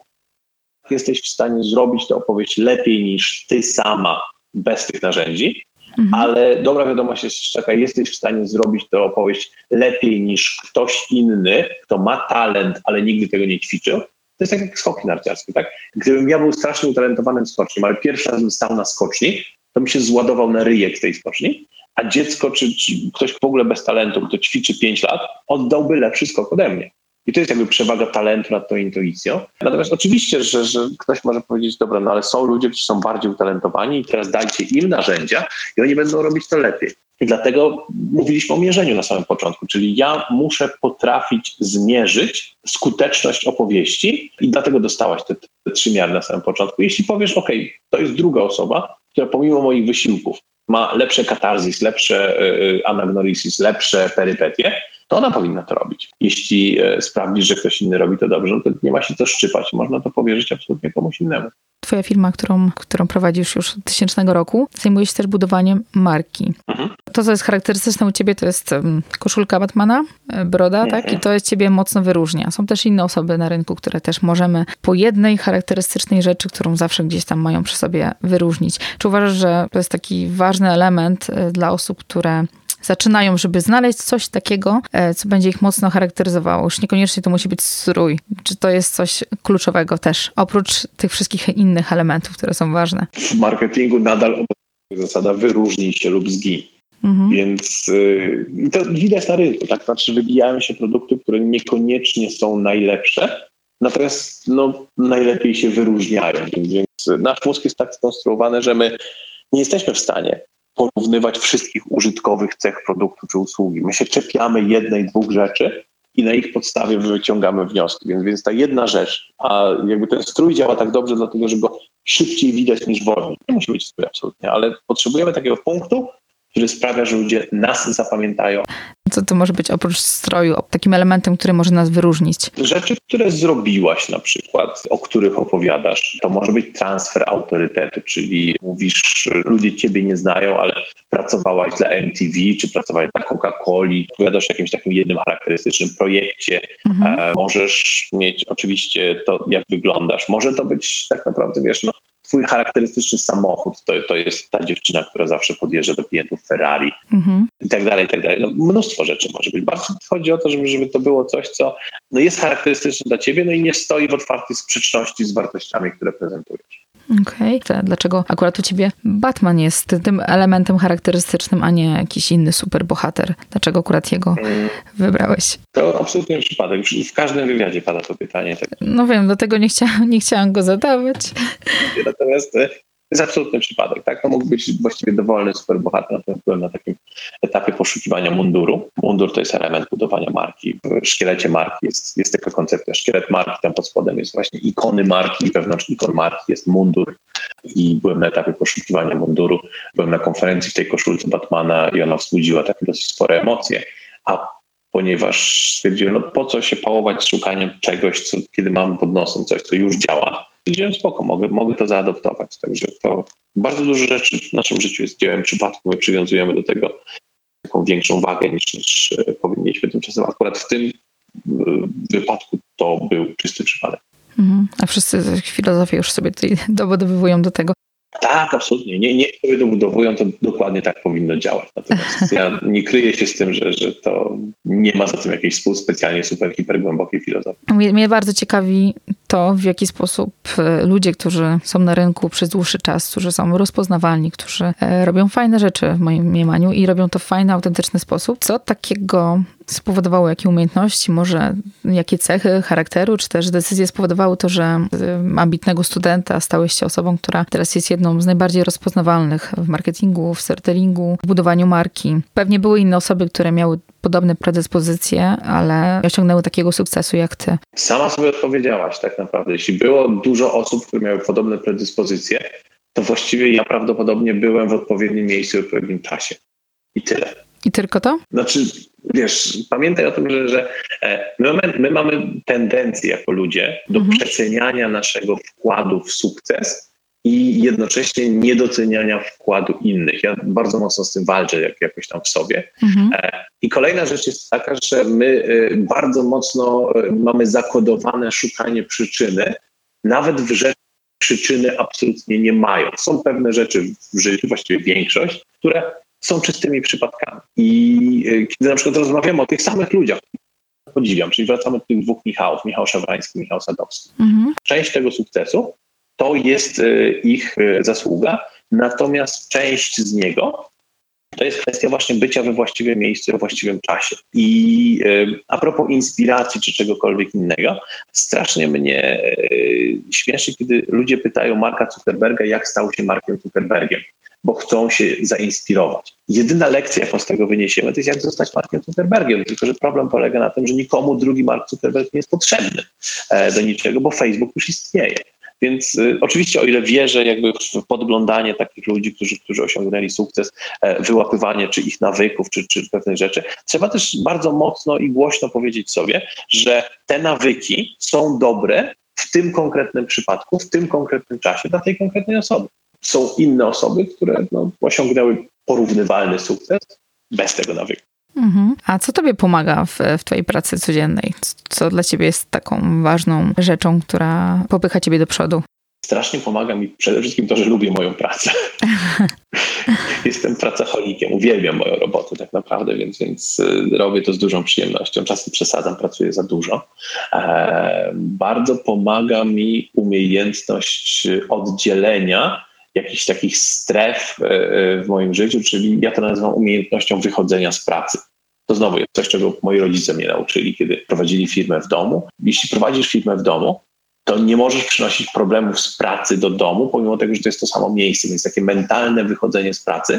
jesteś w stanie zrobić tę opowieść lepiej niż ty sama bez tych narzędzi, Mhm. Ale dobra wiadomość jest taka, jesteś w stanie zrobić tę opowieść lepiej niż ktoś inny, kto ma talent, ale nigdy tego nie ćwiczył. To jest tak jak skoki narciarskie, tak? Gdybym ja był strasznie utalentowanym skoczniem, ale pierwszy raz bym stał na skoczni, to mi się zładował na ryjek tej skoczni, a dziecko czy, czy ktoś w ogóle bez talentu, kto ćwiczy 5 lat, oddałby lepszy skok ode mnie. I to jest jakby przewaga talentu nad tą intuicją. Natomiast oczywiście, że, że ktoś może powiedzieć, dobra, no ale są ludzie, którzy są bardziej utalentowani i teraz dajcie im narzędzia i oni będą robić to lepiej. I dlatego mówiliśmy o mierzeniu na samym początku, czyli ja muszę potrafić zmierzyć skuteczność opowieści i dlatego dostałaś te, te trzy miary na samym początku. Jeśli powiesz, ok, to jest druga osoba, która pomimo moich wysiłków ma lepsze katarzis, lepsze y, anagnorisis, lepsze perypetie, to ona powinna to robić. Jeśli e, sprawdzisz, że ktoś inny robi to dobrze, no to nie ma się co szczypać, można to powierzyć absolutnie komuś innemu.
Twoja firma, którą, którą prowadzisz już od tysięcznego roku, zajmuje się też budowaniem marki. Mhm. To, co jest charakterystyczne u ciebie, to jest koszulka Batmana, e, broda, mhm. tak? I to jest ciebie mocno wyróżnia. Są też inne osoby na rynku, które też możemy po jednej charakterystycznej rzeczy, którą zawsze gdzieś tam mają przy sobie wyróżnić. Czy uważasz, że to jest taki ważny element e, dla osób, które zaczynają, żeby znaleźć coś takiego, e, co będzie ich mocno charakteryzowało. Już niekoniecznie to musi być strój. Czy to jest coś kluczowego też, oprócz tych wszystkich innych elementów, które są ważne?
W marketingu nadal obowiązuje zasada wyróżnij się lub zgin. Mhm. Więc y, to widać na rynku, tak? Znaczy wybijają się produkty, które niekoniecznie są najlepsze, natomiast no, najlepiej się wyróżniają. Więc nasz mózg jest tak skonstruowany, że my nie jesteśmy w stanie porównywać wszystkich użytkowych cech produktu czy usługi. My się czepiamy jednej, dwóch rzeczy i na ich podstawie wyciągamy wnioski. Więc, więc ta jedna rzecz, a jakby ten strój działa tak dobrze, dlatego że go szybciej widać niż wolniej. Nie musi być strój absolutnie, ale potrzebujemy takiego punktu, który sprawia, że ludzie nas zapamiętają.
Co to może być oprócz stroju, takim elementem, który może nas wyróżnić?
Rzeczy, które zrobiłaś na przykład, o których opowiadasz. To może być transfer autorytetu, czyli mówisz, ludzie ciebie nie znają, ale pracowałaś dla MTV, czy pracowałaś dla Coca-Coli, opowiadasz o jakimś takim jednym charakterystycznym projekcie. Mhm. E, możesz mieć oczywiście to, jak wyglądasz. Może to być tak naprawdę, wiesz, no, twój charakterystyczny samochód to, to jest ta dziewczyna, która zawsze podjeżdża do klientów Ferrari mhm. i tak dalej, i tak dalej. No, mnóstwo rzeczy może być. Bardzo chodzi o to, żeby, żeby to było coś, co no, jest charakterystyczne dla ciebie, no i nie stoi w otwartej sprzeczności z wartościami, które prezentujesz.
Okej. Okay. Dlaczego akurat u ciebie Batman jest tym elementem charakterystycznym, a nie jakiś inny superbohater? Dlaczego akurat jego hmm. wybrałeś?
To absolutnie przypadek. W każdym wywiadzie pada to pytanie. Tak.
No wiem, dlatego nie, chcia, nie chciałam go zadawać.
Natomiast e, jest absolutny przypadek, tak? To mógł być właściwie dowolny superbohater, natomiast byłem na takim etapie poszukiwania munduru. Mundur to jest element budowania marki. W szkielecie marki jest, jest taka koncepcja. Szkielet marki, tam pod spodem jest właśnie ikony marki, wewnątrz ikon marki jest mundur i byłem na etapie poszukiwania munduru. Byłem na konferencji w tej koszulce Batmana i ona wzbudziła takie dosyć spore emocje. A ponieważ stwierdziłem, no po co się pałować szukaniem czegoś, co, kiedy mamy pod nosem coś, co już działa, Powiedziałem, spoko, mogę, mogę to zaadoptować. Także to bardzo dużo rzeczy w naszym życiu jest dziełem przypadku. My przywiązujemy do tego taką większą wagę niż, niż e, powinniśmy tymczasem. Akurat w tym e, wypadku to był czysty przypadek.
Mhm. A wszyscy filozofie już sobie tutaj *laughs* dowodowują do tego.
Tak, absolutnie. Nie, nie sobie dobudowują, to dokładnie tak powinno działać. Natomiast ja *laughs* nie kryję się z tym, że, że to nie ma za tym jakiejś specjalnie super, hiper głębokiej filozofii.
Mnie, mnie bardzo ciekawi to, w jaki sposób e, ludzie, którzy są na rynku przez dłuższy czas, którzy są rozpoznawalni, którzy e, robią fajne rzeczy w moim mniemaniu i robią to w fajny, autentyczny sposób, co takiego spowodowało, jakie umiejętności, może jakie cechy charakteru, czy też decyzje spowodowały to, że ambitnego studenta stałeś się osobą, która teraz jest jedną z najbardziej rozpoznawalnych w marketingu, w storytellingu, w budowaniu marki. Pewnie były inne osoby, które miały podobne predyspozycje, ale osiągnęły takiego sukcesu jak ty.
Sama sobie odpowiedziałaś tak naprawdę. Jeśli było dużo osób, które miały podobne predyspozycje, to właściwie ja prawdopodobnie byłem w odpowiednim miejscu w odpowiednim czasie. I tyle.
I tylko to?
Znaczy, wiesz, pamiętaj o tym, że, że e, my, mamy, my mamy tendencję jako ludzie do mhm. przeceniania naszego wkładu w sukces i jednocześnie niedoceniania wkładu innych. Ja bardzo mocno z tym walczę jak, jakoś tam w sobie. Mhm. E, I kolejna rzecz jest taka, że my e, bardzo mocno mamy zakodowane szukanie przyczyny, nawet w rzeczy przyczyny absolutnie nie mają. Są pewne rzeczy w życiu, właściwie większość, które są czystymi przypadkami. I e, kiedy na przykład rozmawiamy o tych samych ludziach, podziwiam, czyli wracamy do tych dwóch Michałów, Michał Szawrański, Michał Sadowski. Mhm. Część tego sukcesu to jest e, ich e, zasługa, natomiast część z niego to jest kwestia właśnie bycia we właściwym miejscu, we właściwym czasie. I a propos inspiracji czy czegokolwiek innego, strasznie mnie śmieszy, kiedy ludzie pytają Marka Zuckerberga, jak stał się Markiem Zuckerbergiem bo chcą się zainspirować. Jedyna lekcja, jaką z tego wyniesiemy, to jest jak zostać Markiem Zuckerbergiem, tylko że problem polega na tym, że nikomu drugi Mark Zuckerberg nie jest potrzebny e, do niczego, bo Facebook już istnieje. Więc y, oczywiście, o ile wierzę jakby w podglądanie takich ludzi, którzy, którzy osiągnęli sukces, e, wyłapywanie czy ich nawyków, czy, czy pewnych rzeczy, trzeba też bardzo mocno i głośno powiedzieć sobie, że te nawyki są dobre w tym konkretnym przypadku, w tym konkretnym czasie dla tej konkretnej osoby są inne osoby, które no, osiągnęły porównywalny sukces bez tego nawyku.
Mhm. A co tobie pomaga w, w twojej pracy codziennej? Co dla ciebie jest taką ważną rzeczą, która popycha ciebie do przodu?
strasznie pomaga mi przede wszystkim to, że lubię moją pracę. *laughs* Jestem pracocholikiem, uwielbiam moją robotę tak naprawdę, więc, więc y, robię to z dużą przyjemnością. Czasem przesadzam, pracuję za dużo. E, bardzo pomaga mi umiejętność oddzielenia jakichś takich stref e, e, w moim życiu, czyli ja to nazywam umiejętnością wychodzenia z pracy. To znowu jest coś, czego moi rodzice mnie nauczyli, kiedy prowadzili firmę w domu. Jeśli prowadzisz firmę w domu, to nie możesz przynosić problemów z pracy do domu, pomimo tego, że to jest to samo miejsce. Więc takie mentalne wychodzenie z pracy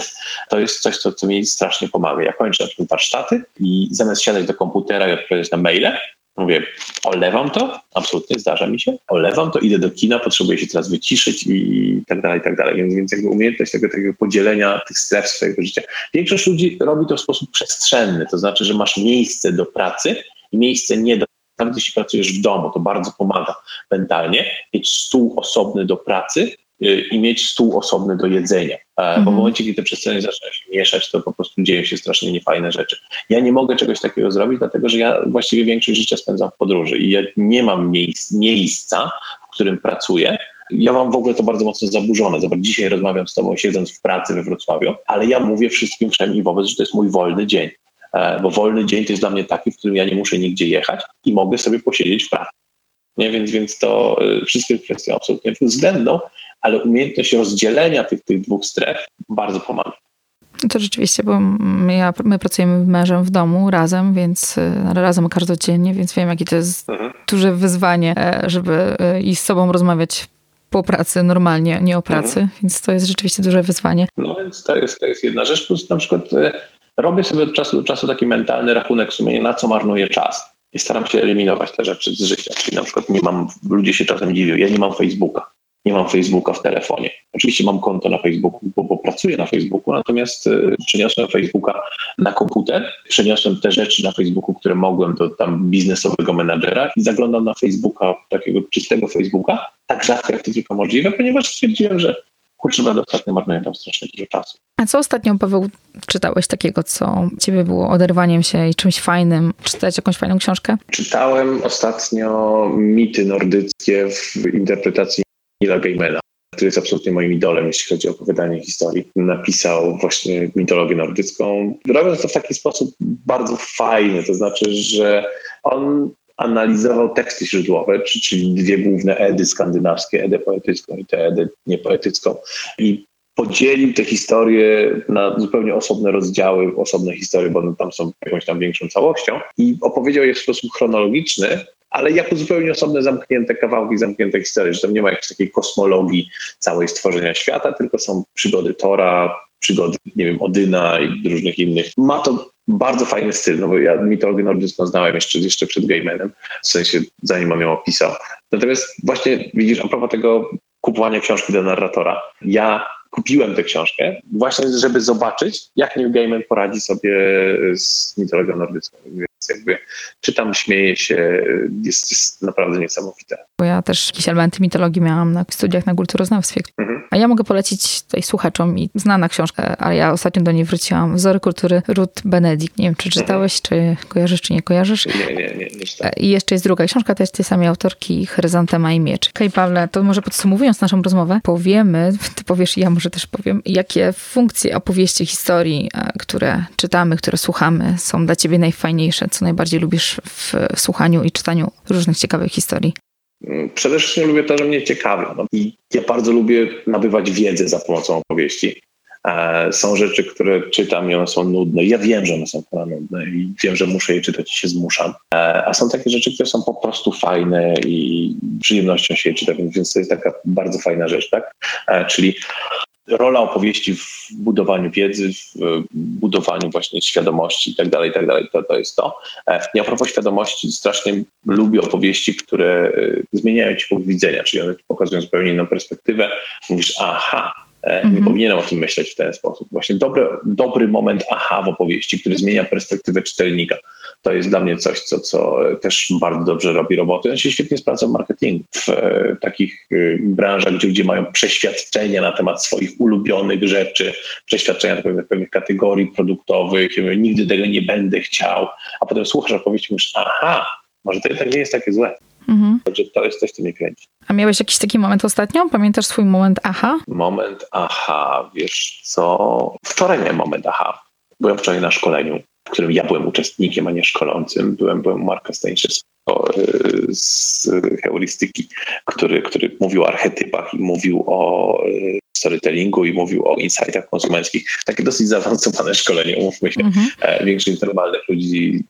to jest coś, co, co mi strasznie pomaga. Ja kończę na przykład warsztaty i zamiast siadać do komputera i odpowiadać na maile, mówię, olewam to, absolutnie zdarza mi się, olewam to, idę do kina, potrzebuję się teraz wyciszyć i tak dalej, i tak dalej. Więc, więc jakby umiejętność tego takiego podzielenia tych stref swojego życia. Większość ludzi robi to w sposób przestrzenny, to znaczy, że masz miejsce do pracy i miejsce nie do nawet jeśli pracujesz w domu, to bardzo pomaga mentalnie mieć stół osobny do pracy i mieć stół osobny do jedzenia. -hmm. Bo w mhm. momencie, kiedy te przestrzenie zaczynają się mieszać, to po prostu dzieją się strasznie niefajne rzeczy. Ja nie mogę czegoś takiego zrobić, dlatego że ja właściwie większość życia spędzam w podróży i ja nie mam miejsc, miejsca, w którym pracuję, ja mam w ogóle to bardzo mocno zaburzone. Zobacz, dzisiaj rozmawiam z tobą siedząc w pracy we Wrocławiu, ale ja mówię wszystkim wszem i wobec, że to jest mój wolny dzień. E, bo wolny dzień to jest dla mnie taki, w którym ja nie muszę nigdzie jechać i mogę sobie posiedzieć w pracy. Nie? Więc, więc to e, wszystko jest kwestią absolutnie względną, ale umiejętność rozdzielenia tych, tych dwóch stref bardzo pomaga.
To rzeczywiście, bo ja, my pracujemy mężem w domu razem, więc e, razem każdodziennie, więc wiem, jakie to jest mhm. duże wyzwanie, żeby i z sobą rozmawiać po pracy normalnie, nie o pracy, mhm. więc to jest rzeczywiście duże wyzwanie.
No więc to jest, to jest jedna rzecz, plus na przykład robię sobie od czasu do czasu taki mentalny rachunek sumienia, na co marnuję czas. I staram się eliminować te rzeczy z życia. Czyli na przykład nie mam, ludzie się czasem dziwią, ja nie mam Facebooka. Nie mam Facebooka w telefonie. Oczywiście mam konto na Facebooku, bo, bo pracuję na Facebooku, natomiast y, przeniosłem Facebooka na komputer, przeniosłem te rzeczy na Facebooku, które mogłem do tam biznesowego menadżera i zaglądam na Facebooka, takiego czystego Facebooka, tak rzadko jak to tylko możliwe, ponieważ stwierdziłem, że kurczę, będę ostatnio marnuję tam strasznie dużo czasu.
A co ostatnio, Paweł, czytałeś takiego, co ciebie było oderwaniem się i czymś fajnym? Czytałeś jakąś fajną książkę?
Czytałem ostatnio mity nordyckie w interpretacji Nila Gaimana który jest absolutnie moim idolem, jeśli chodzi o opowiadanie historii. Napisał właśnie mitologię nordycką, robiąc to w taki sposób bardzo fajny, to znaczy, że on analizował teksty źródłowe, czyli dwie główne Edy skandynawskie, Edę poetycką i tę Edę niepoetycką. I podzielił te historie na zupełnie osobne rozdziały, osobne historie, bo one tam są jakąś tam większą całością i opowiedział je w sposób chronologiczny, ale jako zupełnie osobne, zamknięte kawałki, zamknięte historie, że tam nie ma jakiejś takiej kosmologii całej stworzenia świata, tylko są przygody Tora, przygody, nie wiem, Odyna i różnych innych. Ma to bardzo fajny styl, no bo ja mitologię nordycką znałem jeszcze, jeszcze przed Gaimanem, w sensie zanim on ją opisał. Natomiast właśnie widzisz, a propos tego kupowania książki do narratora, ja kupiłem tę książkę właśnie, żeby zobaczyć, jak Neil Gaiman poradzi sobie z mitologią nordycką. Więc jakby czytam, śmieję się, jest, jest naprawdę niesamowite.
Bo ja też jakieś elementy mitologii miałam na studiach na kulturoznawstwie. Mhm. A ja mogę polecić tutaj słuchaczom i znana książka, ale ja ostatnio do niej wróciłam. Wzory kultury Ruth Benedict. Nie wiem, czy czytałeś, mhm. czy kojarzysz, czy nie kojarzysz.
Nie, nie, nie. nie
I jeszcze jest druga książka też tej samej autorki, Chryzantema i Miecz. Okej, okay, Pawle, to może podsumowując naszą rozmowę, powiemy, *laughs* ty powiesz i ja może też powiem, jakie funkcje opowieści, historii, e, które czytamy, które słuchamy, są dla ciebie najfajniejsze, co najbardziej lubisz w słuchaniu i czytaniu różnych ciekawych historii?
Przede wszystkim lubię to, że mnie ciekawią. No I ja bardzo lubię nabywać wiedzę za pomocą opowieści. E, są rzeczy, które czytam i one są nudne. Ja wiem, że one są nudne i wiem, że muszę je czytać i się zmuszam. E, a są takie rzeczy, które są po prostu fajne i przyjemnością się je czyta, więc to jest taka bardzo fajna rzecz, tak? E, czyli rola opowieści w budowaniu wiedzy, w budowaniu właśnie świadomości i tak dalej, i tak to, to jest to. Ja a propos świadomości strasznie lubię opowieści, które zmieniają ci punkt widzenia, czyli one pokazują zupełnie inną perspektywę. Mówisz, aha, Mhm. Nie powinienem o tym myśleć w ten sposób. Właśnie dobry, dobry moment aha w opowieści, który zmienia perspektywę czytelnika. To jest dla mnie coś, co, co też bardzo dobrze robi roboty. On się świetnie sprawdza w marketingu, w e, takich e, branżach, gdzie ludzie mają przeświadczenia na temat swoich ulubionych rzeczy, przeświadczenia na temat pewnych kategorii produktowych, nigdy tego nie będę chciał, a potem słuchasz opowieści i mówisz, aha, może to jednak nie jest takie złe. Mhm. Także to jest coś, co mnie kręci.
A miałeś jakiś taki moment ostatnio? Pamiętasz swój moment aha?
Moment aha, wiesz co? Wczoraj miałem moment aha. Byłem wczoraj na szkoleniu, w którym ja byłem uczestnikiem, a nie szkolącym. Byłem, byłem Marka Stańczyckiego y, z heurystyki, który, który mówił o archetypach i mówił o y, storytellingu i mówił o insightach konsumenckich. Takie dosyć zaawansowane szkolenie, umówmy się. Mhm. E, większość normalnych ludzi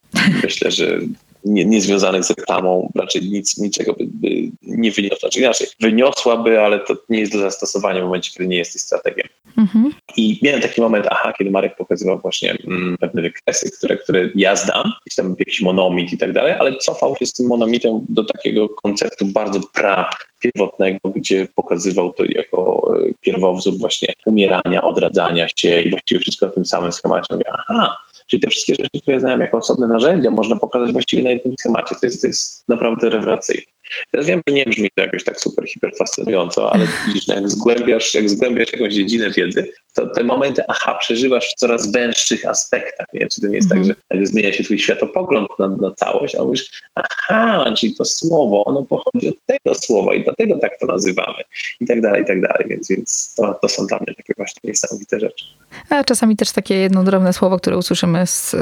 myślę, że nie, niezwiązanych z reklamą raczej nic, niczego by, by nie wyniosła. Znaczy inaczej, wyniosłaby, ale to nie jest do zastosowania w momencie, kiedy nie jesteś strategiem. Mhm. I miałem taki moment, aha, kiedy Marek pokazywał właśnie mm, pewne wykresy, które, które ja zdam, jakiś tam jakiś monomit i tak dalej, ale cofał się z tym monomitem do takiego konceptu bardzo pra pierwotnego, gdzie pokazywał to jako e, pierwowzór właśnie umierania, odradzania się i właściwie wszystko w tym samym schemacie. Mówię, aha, Czyli te wszystkie rzeczy, które znałem jako osobne narzędzia, można pokazać właściwie na jednym schemacie. To jest, to jest naprawdę rewelacyjne. Teraz wiem, że nie brzmi to jakoś tak super, hiper fascynująco, ale *laughs* widzisz, no jak zgłębiasz, jak zgłębiasz jakąś dziedzinę wiedzy, to te momenty, aha, przeżywasz w coraz węższych aspektach. Nie? Czy to nie jest mm -hmm. tak, mhm. że zmienia się twój światopogląd na, na całość, a mówisz, aha, czyli to słowo, ono pochodzi od tego słowa i dlatego tak to nazywamy i tak dalej, i tak dalej. Więc, więc to, to są dla mnie takie właśnie niesamowite rzeczy.
A czasami też takie jedno drobne słowo, które usłyszymy z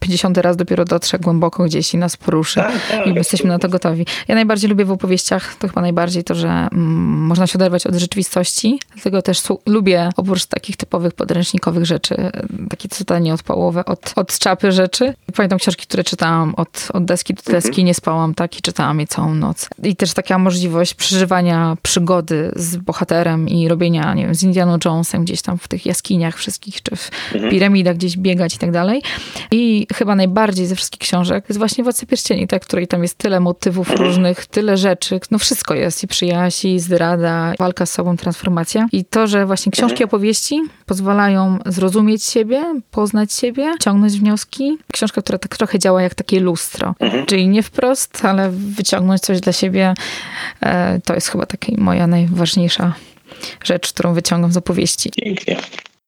50 raz dopiero dotrze głęboko gdzieś i nas poruszy tak, tak, i jesteśmy na to gotowi. Ja najbardziej lubię w opowieściach, to chyba najbardziej to, że mm, można się oderwać od rzeczywistości, dlatego też lubię oprócz takich typowych podręcznikowych rzeczy, takie totalnie odpałowe, od, od czapy rzeczy. Pamiętam książki, które czytałam od, od deski do deski, mhm. nie spałam tak i czytałam je całą noc. I też taka możliwość przeżywania przygody z bohaterem i robienia, nie wiem, z Indianą Jonesem gdzieś tam w tych jaskiniach wszystkich, czy w mhm. piramidach gdzieś biegać i tak dalej. I chyba najbardziej ze wszystkich książek jest właśnie Władca Pierścieni, tak, której tam jest tyle motywów mhm. różnych, tyle rzeczy, no wszystko jest i przyjaźń, i zdrada, walka z sobą, transformacja. I to, że właśnie książki, opowieści pozwalają zrozumieć siebie, poznać siebie, ciągnąć wnioski. Książka, która tak trochę działa jak takie lustro. Mhm. Czyli nie wprost, ale wyciągnąć coś dla siebie, e, to jest chyba taka moja najważniejsza rzecz, którą wyciągam z opowieści.
Pięknie.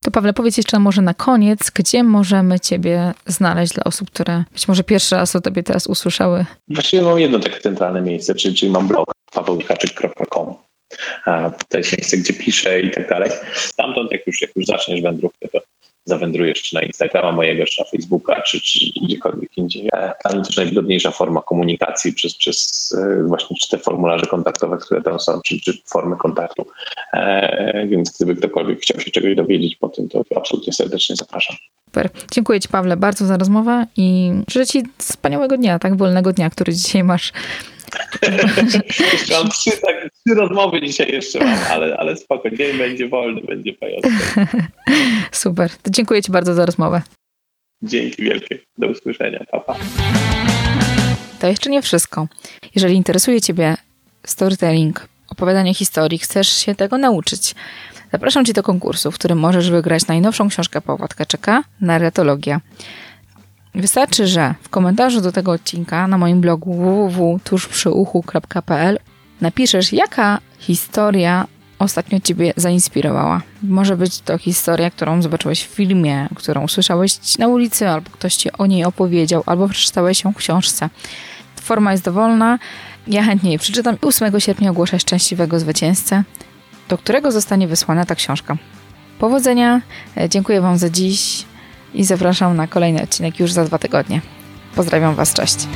To Pawle, powiedz jeszcze może na koniec, gdzie możemy Ciebie znaleźć dla osób, które być może pierwszy raz o Tobie teraz usłyszały?
Właściwie mam jedno takie centralne miejsce, czyli, czyli mam blog pawełkaczyk.com. To jest miejsce, gdzie piszę i tak dalej. Stamtąd, jak już, jak już zaczniesz wędrówkę, to zawędrujesz czy na Instagrama mojego, czy na Facebooka, czy, czy gdziekolwiek indziej. Dla mnie też najwygodniejsza forma komunikacji przez, przez e, właśnie czy te formularze kontaktowe, które tam są, czy, czy formy kontaktu. E, więc gdyby ktokolwiek chciał się czegoś dowiedzieć po tym, to absolutnie serdecznie zapraszam.
Super. Dziękuję Ci, Pawle, bardzo za rozmowę i życzę Ci wspaniałego dnia, tak? Wolnego dnia, który dzisiaj masz.
Jeszcze mam trzy, tak, trzy rozmowy dzisiaj jeszcze mam, ale, ale spoko, dzień będzie wolny, będzie fajowy. *laughs*
Super. To dziękuję Ci bardzo za rozmowę.
Dzięki wielkie. Do usłyszenia. Pa, pa.
To jeszcze nie wszystko. Jeżeli interesuje Ciebie storytelling, opowiadanie historii, chcesz się tego nauczyć, zapraszam Cię do konkursu, w którym możesz wygrać najnowszą książkę Pawła Tkaczyka, Narratologia. Wystarczy, że w komentarzu do tego odcinka na moim blogu www.tużprzyuchu.pl napiszesz, jaka historia ostatnio Ciebie zainspirowała. Może być to historia, którą zobaczyłeś w filmie, którą usłyszałeś na ulicy, albo ktoś Ci o niej opowiedział, albo przeczytałeś ją w książce. Forma jest dowolna. Ja chętnie jej przeczytam. 8 sierpnia ogłoszę szczęśliwego zwycięzcę, do którego zostanie wysłana ta książka. Powodzenia, e, dziękuję Wam za dziś i zapraszam na kolejny odcinek już za dwa tygodnie. Pozdrawiam Was, cześć.